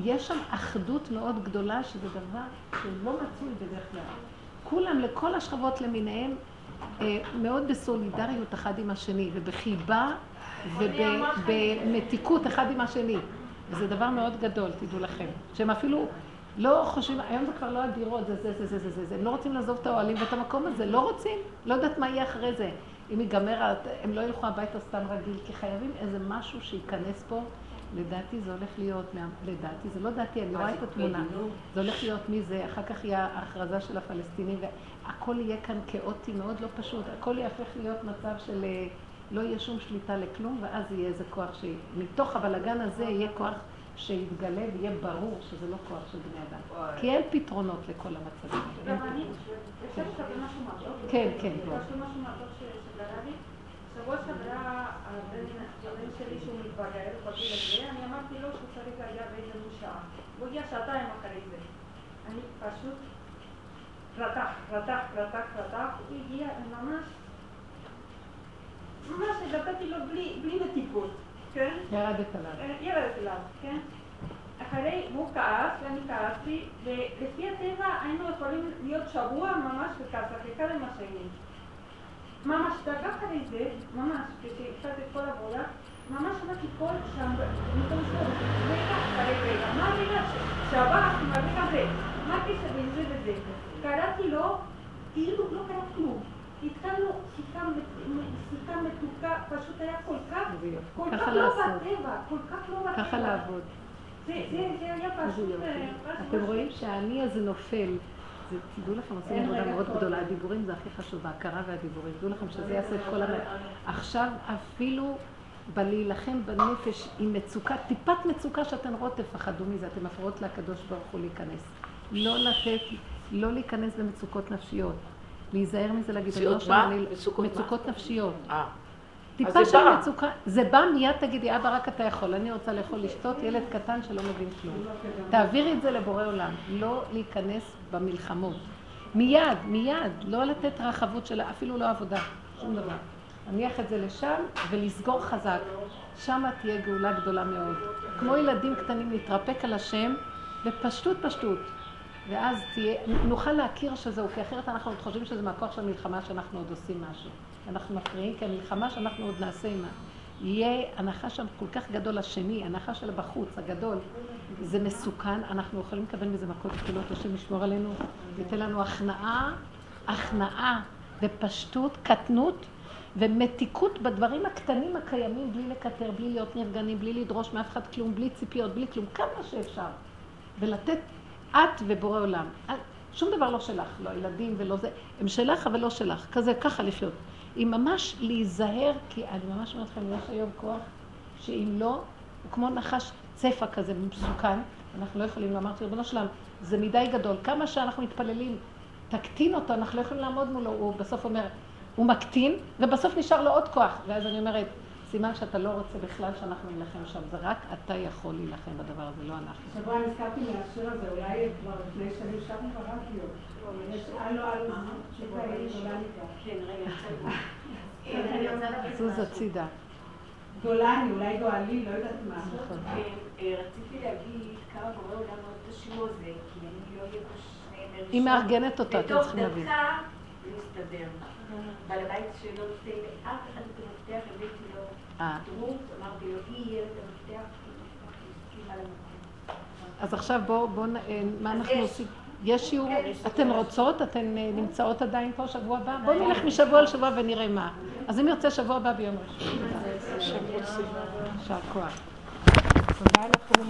יש שם אחדות מאוד גדולה, שזה דבר שלא מצוי בדרך כלל. כולם, לכל השכבות למיניהם, אה, מאוד בסולידריות אחד עם השני, ובחיבה ובמתיקות אחד עם השני. וזה דבר מאוד גדול, תדעו לכם. שהם אפילו לא חושבים, היום זה כבר לא הדירות, זה זה זה זה זה זה, זה. הם לא רוצים לעזוב את האוהלים ואת המקום הזה, לא רוצים, לא יודעת מה יהיה אחרי זה. אם ייגמר, הם לא ילכו הביתה סתם רגיל, כי חייבים איזה משהו שייכנס פה. לדעתי זה הולך להיות, לדעתי, זה לא דעתי, אני רואה את התמונה. זה הולך להיות מזה, אחר כך יהיה ההכרזה של הפלסטינים, והכל יהיה כאן כאוטי מאוד לא פשוט, הכל יהפך להיות מצב של אה, לא יהיה שום שליטה לכלום, ואז יהיה איזה כוח שמתוך הבלגן הזה יהיה כוח שיתגלה ויהיה ברור שזה לא כוח של בני אדם. כי אין פתרונות לכל המצבים? כן, כן, לי. שבוע שעברה הבן שלי שהוא מתבגר בגיל הזה, אני אמרתי לו שהוא צריך להגיע באיזה שעה. הוא הגיע שעתיים אחרי זה. אני פשוט רתח, רתח, רתח, רתח, הוא הגיע ממש, ממש נתתי לו בלי, בלי נתיבות, כן? ירדת עליו. אה, ירדת אליו, כן? אחרי, הוא כעס, ואני כעסתי, ולפי הטבע היינו יכולים להיות שבוע ממש בכעס, אחד עם השני. ממש דקה אחרי זה, ממש, כשהפסקתי את כל העבודה, ממש שמעתי קול שם, במקום שלו, רגע אחרי רגע, מה הרגע שעבר עם הרגע הזה? מה הקשר בין זה וזה? קראתי לו, כאילו לא קרה כלום. התחלנו שיחה מתוקה, פשוט היה כל כך, כל כך לא. בטבע, כל כך לא בטבע. ככה לעבוד. זה היה. אה, פשוט- אתם רואים שהאני הזה נופל. תדעו לכם, עושים עבודה מאוד. גדולה. הדיבורים זה הכי חשוב, ההכרה והדיבורים. תדעו לכם שזה יעשה את כל המ... עכשיו אפילו בלהילחם בנפש עם מצוקה, טיפת מצוקה שאתן רואות, תפחדו מזה, אתן מפריעות לקדוש ברוך הוא להיכנס. לא לתת, לא להיכנס במצוקות נפשיות. להיזהר מזה להגיד, אני לא מצוקות? שם, נפשיות. טיפה של. מצוקה, זה בא מיד תגידי, אבא רק אתה יכול, אני רוצה לאכול לשתות, ילד קטן שלא מבין כלום. תעבירי את זה לבורא עולם, לא להיכנס במלחמות. מיד, מיד, לא לתת רחבות של אפילו לא עבודה, שום דבר. להניח את זה לשם ולסגור חזק. שם תהיה גאולה גדולה מאוד. כמו ילדים קטנים להתרפק על השם בפשטות פשטות. ואז תהיה, נוכל להכיר שזהו, כי אחרת אנחנו עוד חושבים שזה מהכוח של המלחמה שאנחנו עוד עושים משהו. אנחנו מפריעים, כי המלחמה שאנחנו עוד נעשה עימה. יהיה הנחש שם כל כך גדול השני, הנחש של בחוץ, הגדול, זה מסוכן, אנחנו יכולים לקבל מזה מכות כפולות, השם ישמור עלינו, ייתן לנו הכנעה, הכנעה ופשטות, קטנות ומתיקות בדברים הקטנים הקיימים, בלי לקטר, בלי להיות נרגנים, בלי לדרוש מאף אחד כלום, בלי ציפיות, בלי כלום, כמה שאפשר. ולתת את ובורא עולם. את- שום דבר לא שלך, לא הילדים ולא זה, הם שלך אבל לא שלך, כזה, ככה לחיות. היא ממש להיזהר, כי אני ממש אומרת לכם, יש היום כוח שאם לא, הוא כמו נחש צפה כזה מסוכן, אנחנו לא יכולים, אמרתי, ריבונו שלם, זה מדי גדול, כמה שאנחנו מתפללים, תקטין אותו, אנחנו לא יכולים לעמוד מולו, הוא בסוף אומר, הוא מקטין, ובסוף נשאר לו עוד כוח, ואז אני אומרת, סימן שאתה לא רוצה בכלל שאנחנו נילחם שם, זה רק אתה יכול להילחם בדבר הזה, לא אנחנו. שבוע נזכרתי מהשיר הזה, אולי כבר לפני שנים שרנו ברדיו. יש הלו הלו תשובה גולני כן, רגע. זוז הצידה. גולני, אולי גואלי, לא יודעת מה. נכון. אה, רציתי להגיד כמה בורא עולם מאוד קשור זה, כי אני לא אהיה פה. היא מארגנת אותה, אתם בתוך צריכים להבין. דקה להסתדר. בעל הבית שלו נותן לאף אחד את המפתח, הבאתי לו אה. אז עכשיו בואו, אה, מה אנחנו. עושים? יש שיעור, כן, אתן רוצות? אתן אה, נמצאות עדיין פה שבוע הבא? בואו נלך משבוע לשבוע ונראה מה. אז אם ירצה שבוע הבא ביום ראשון. יישר כוח.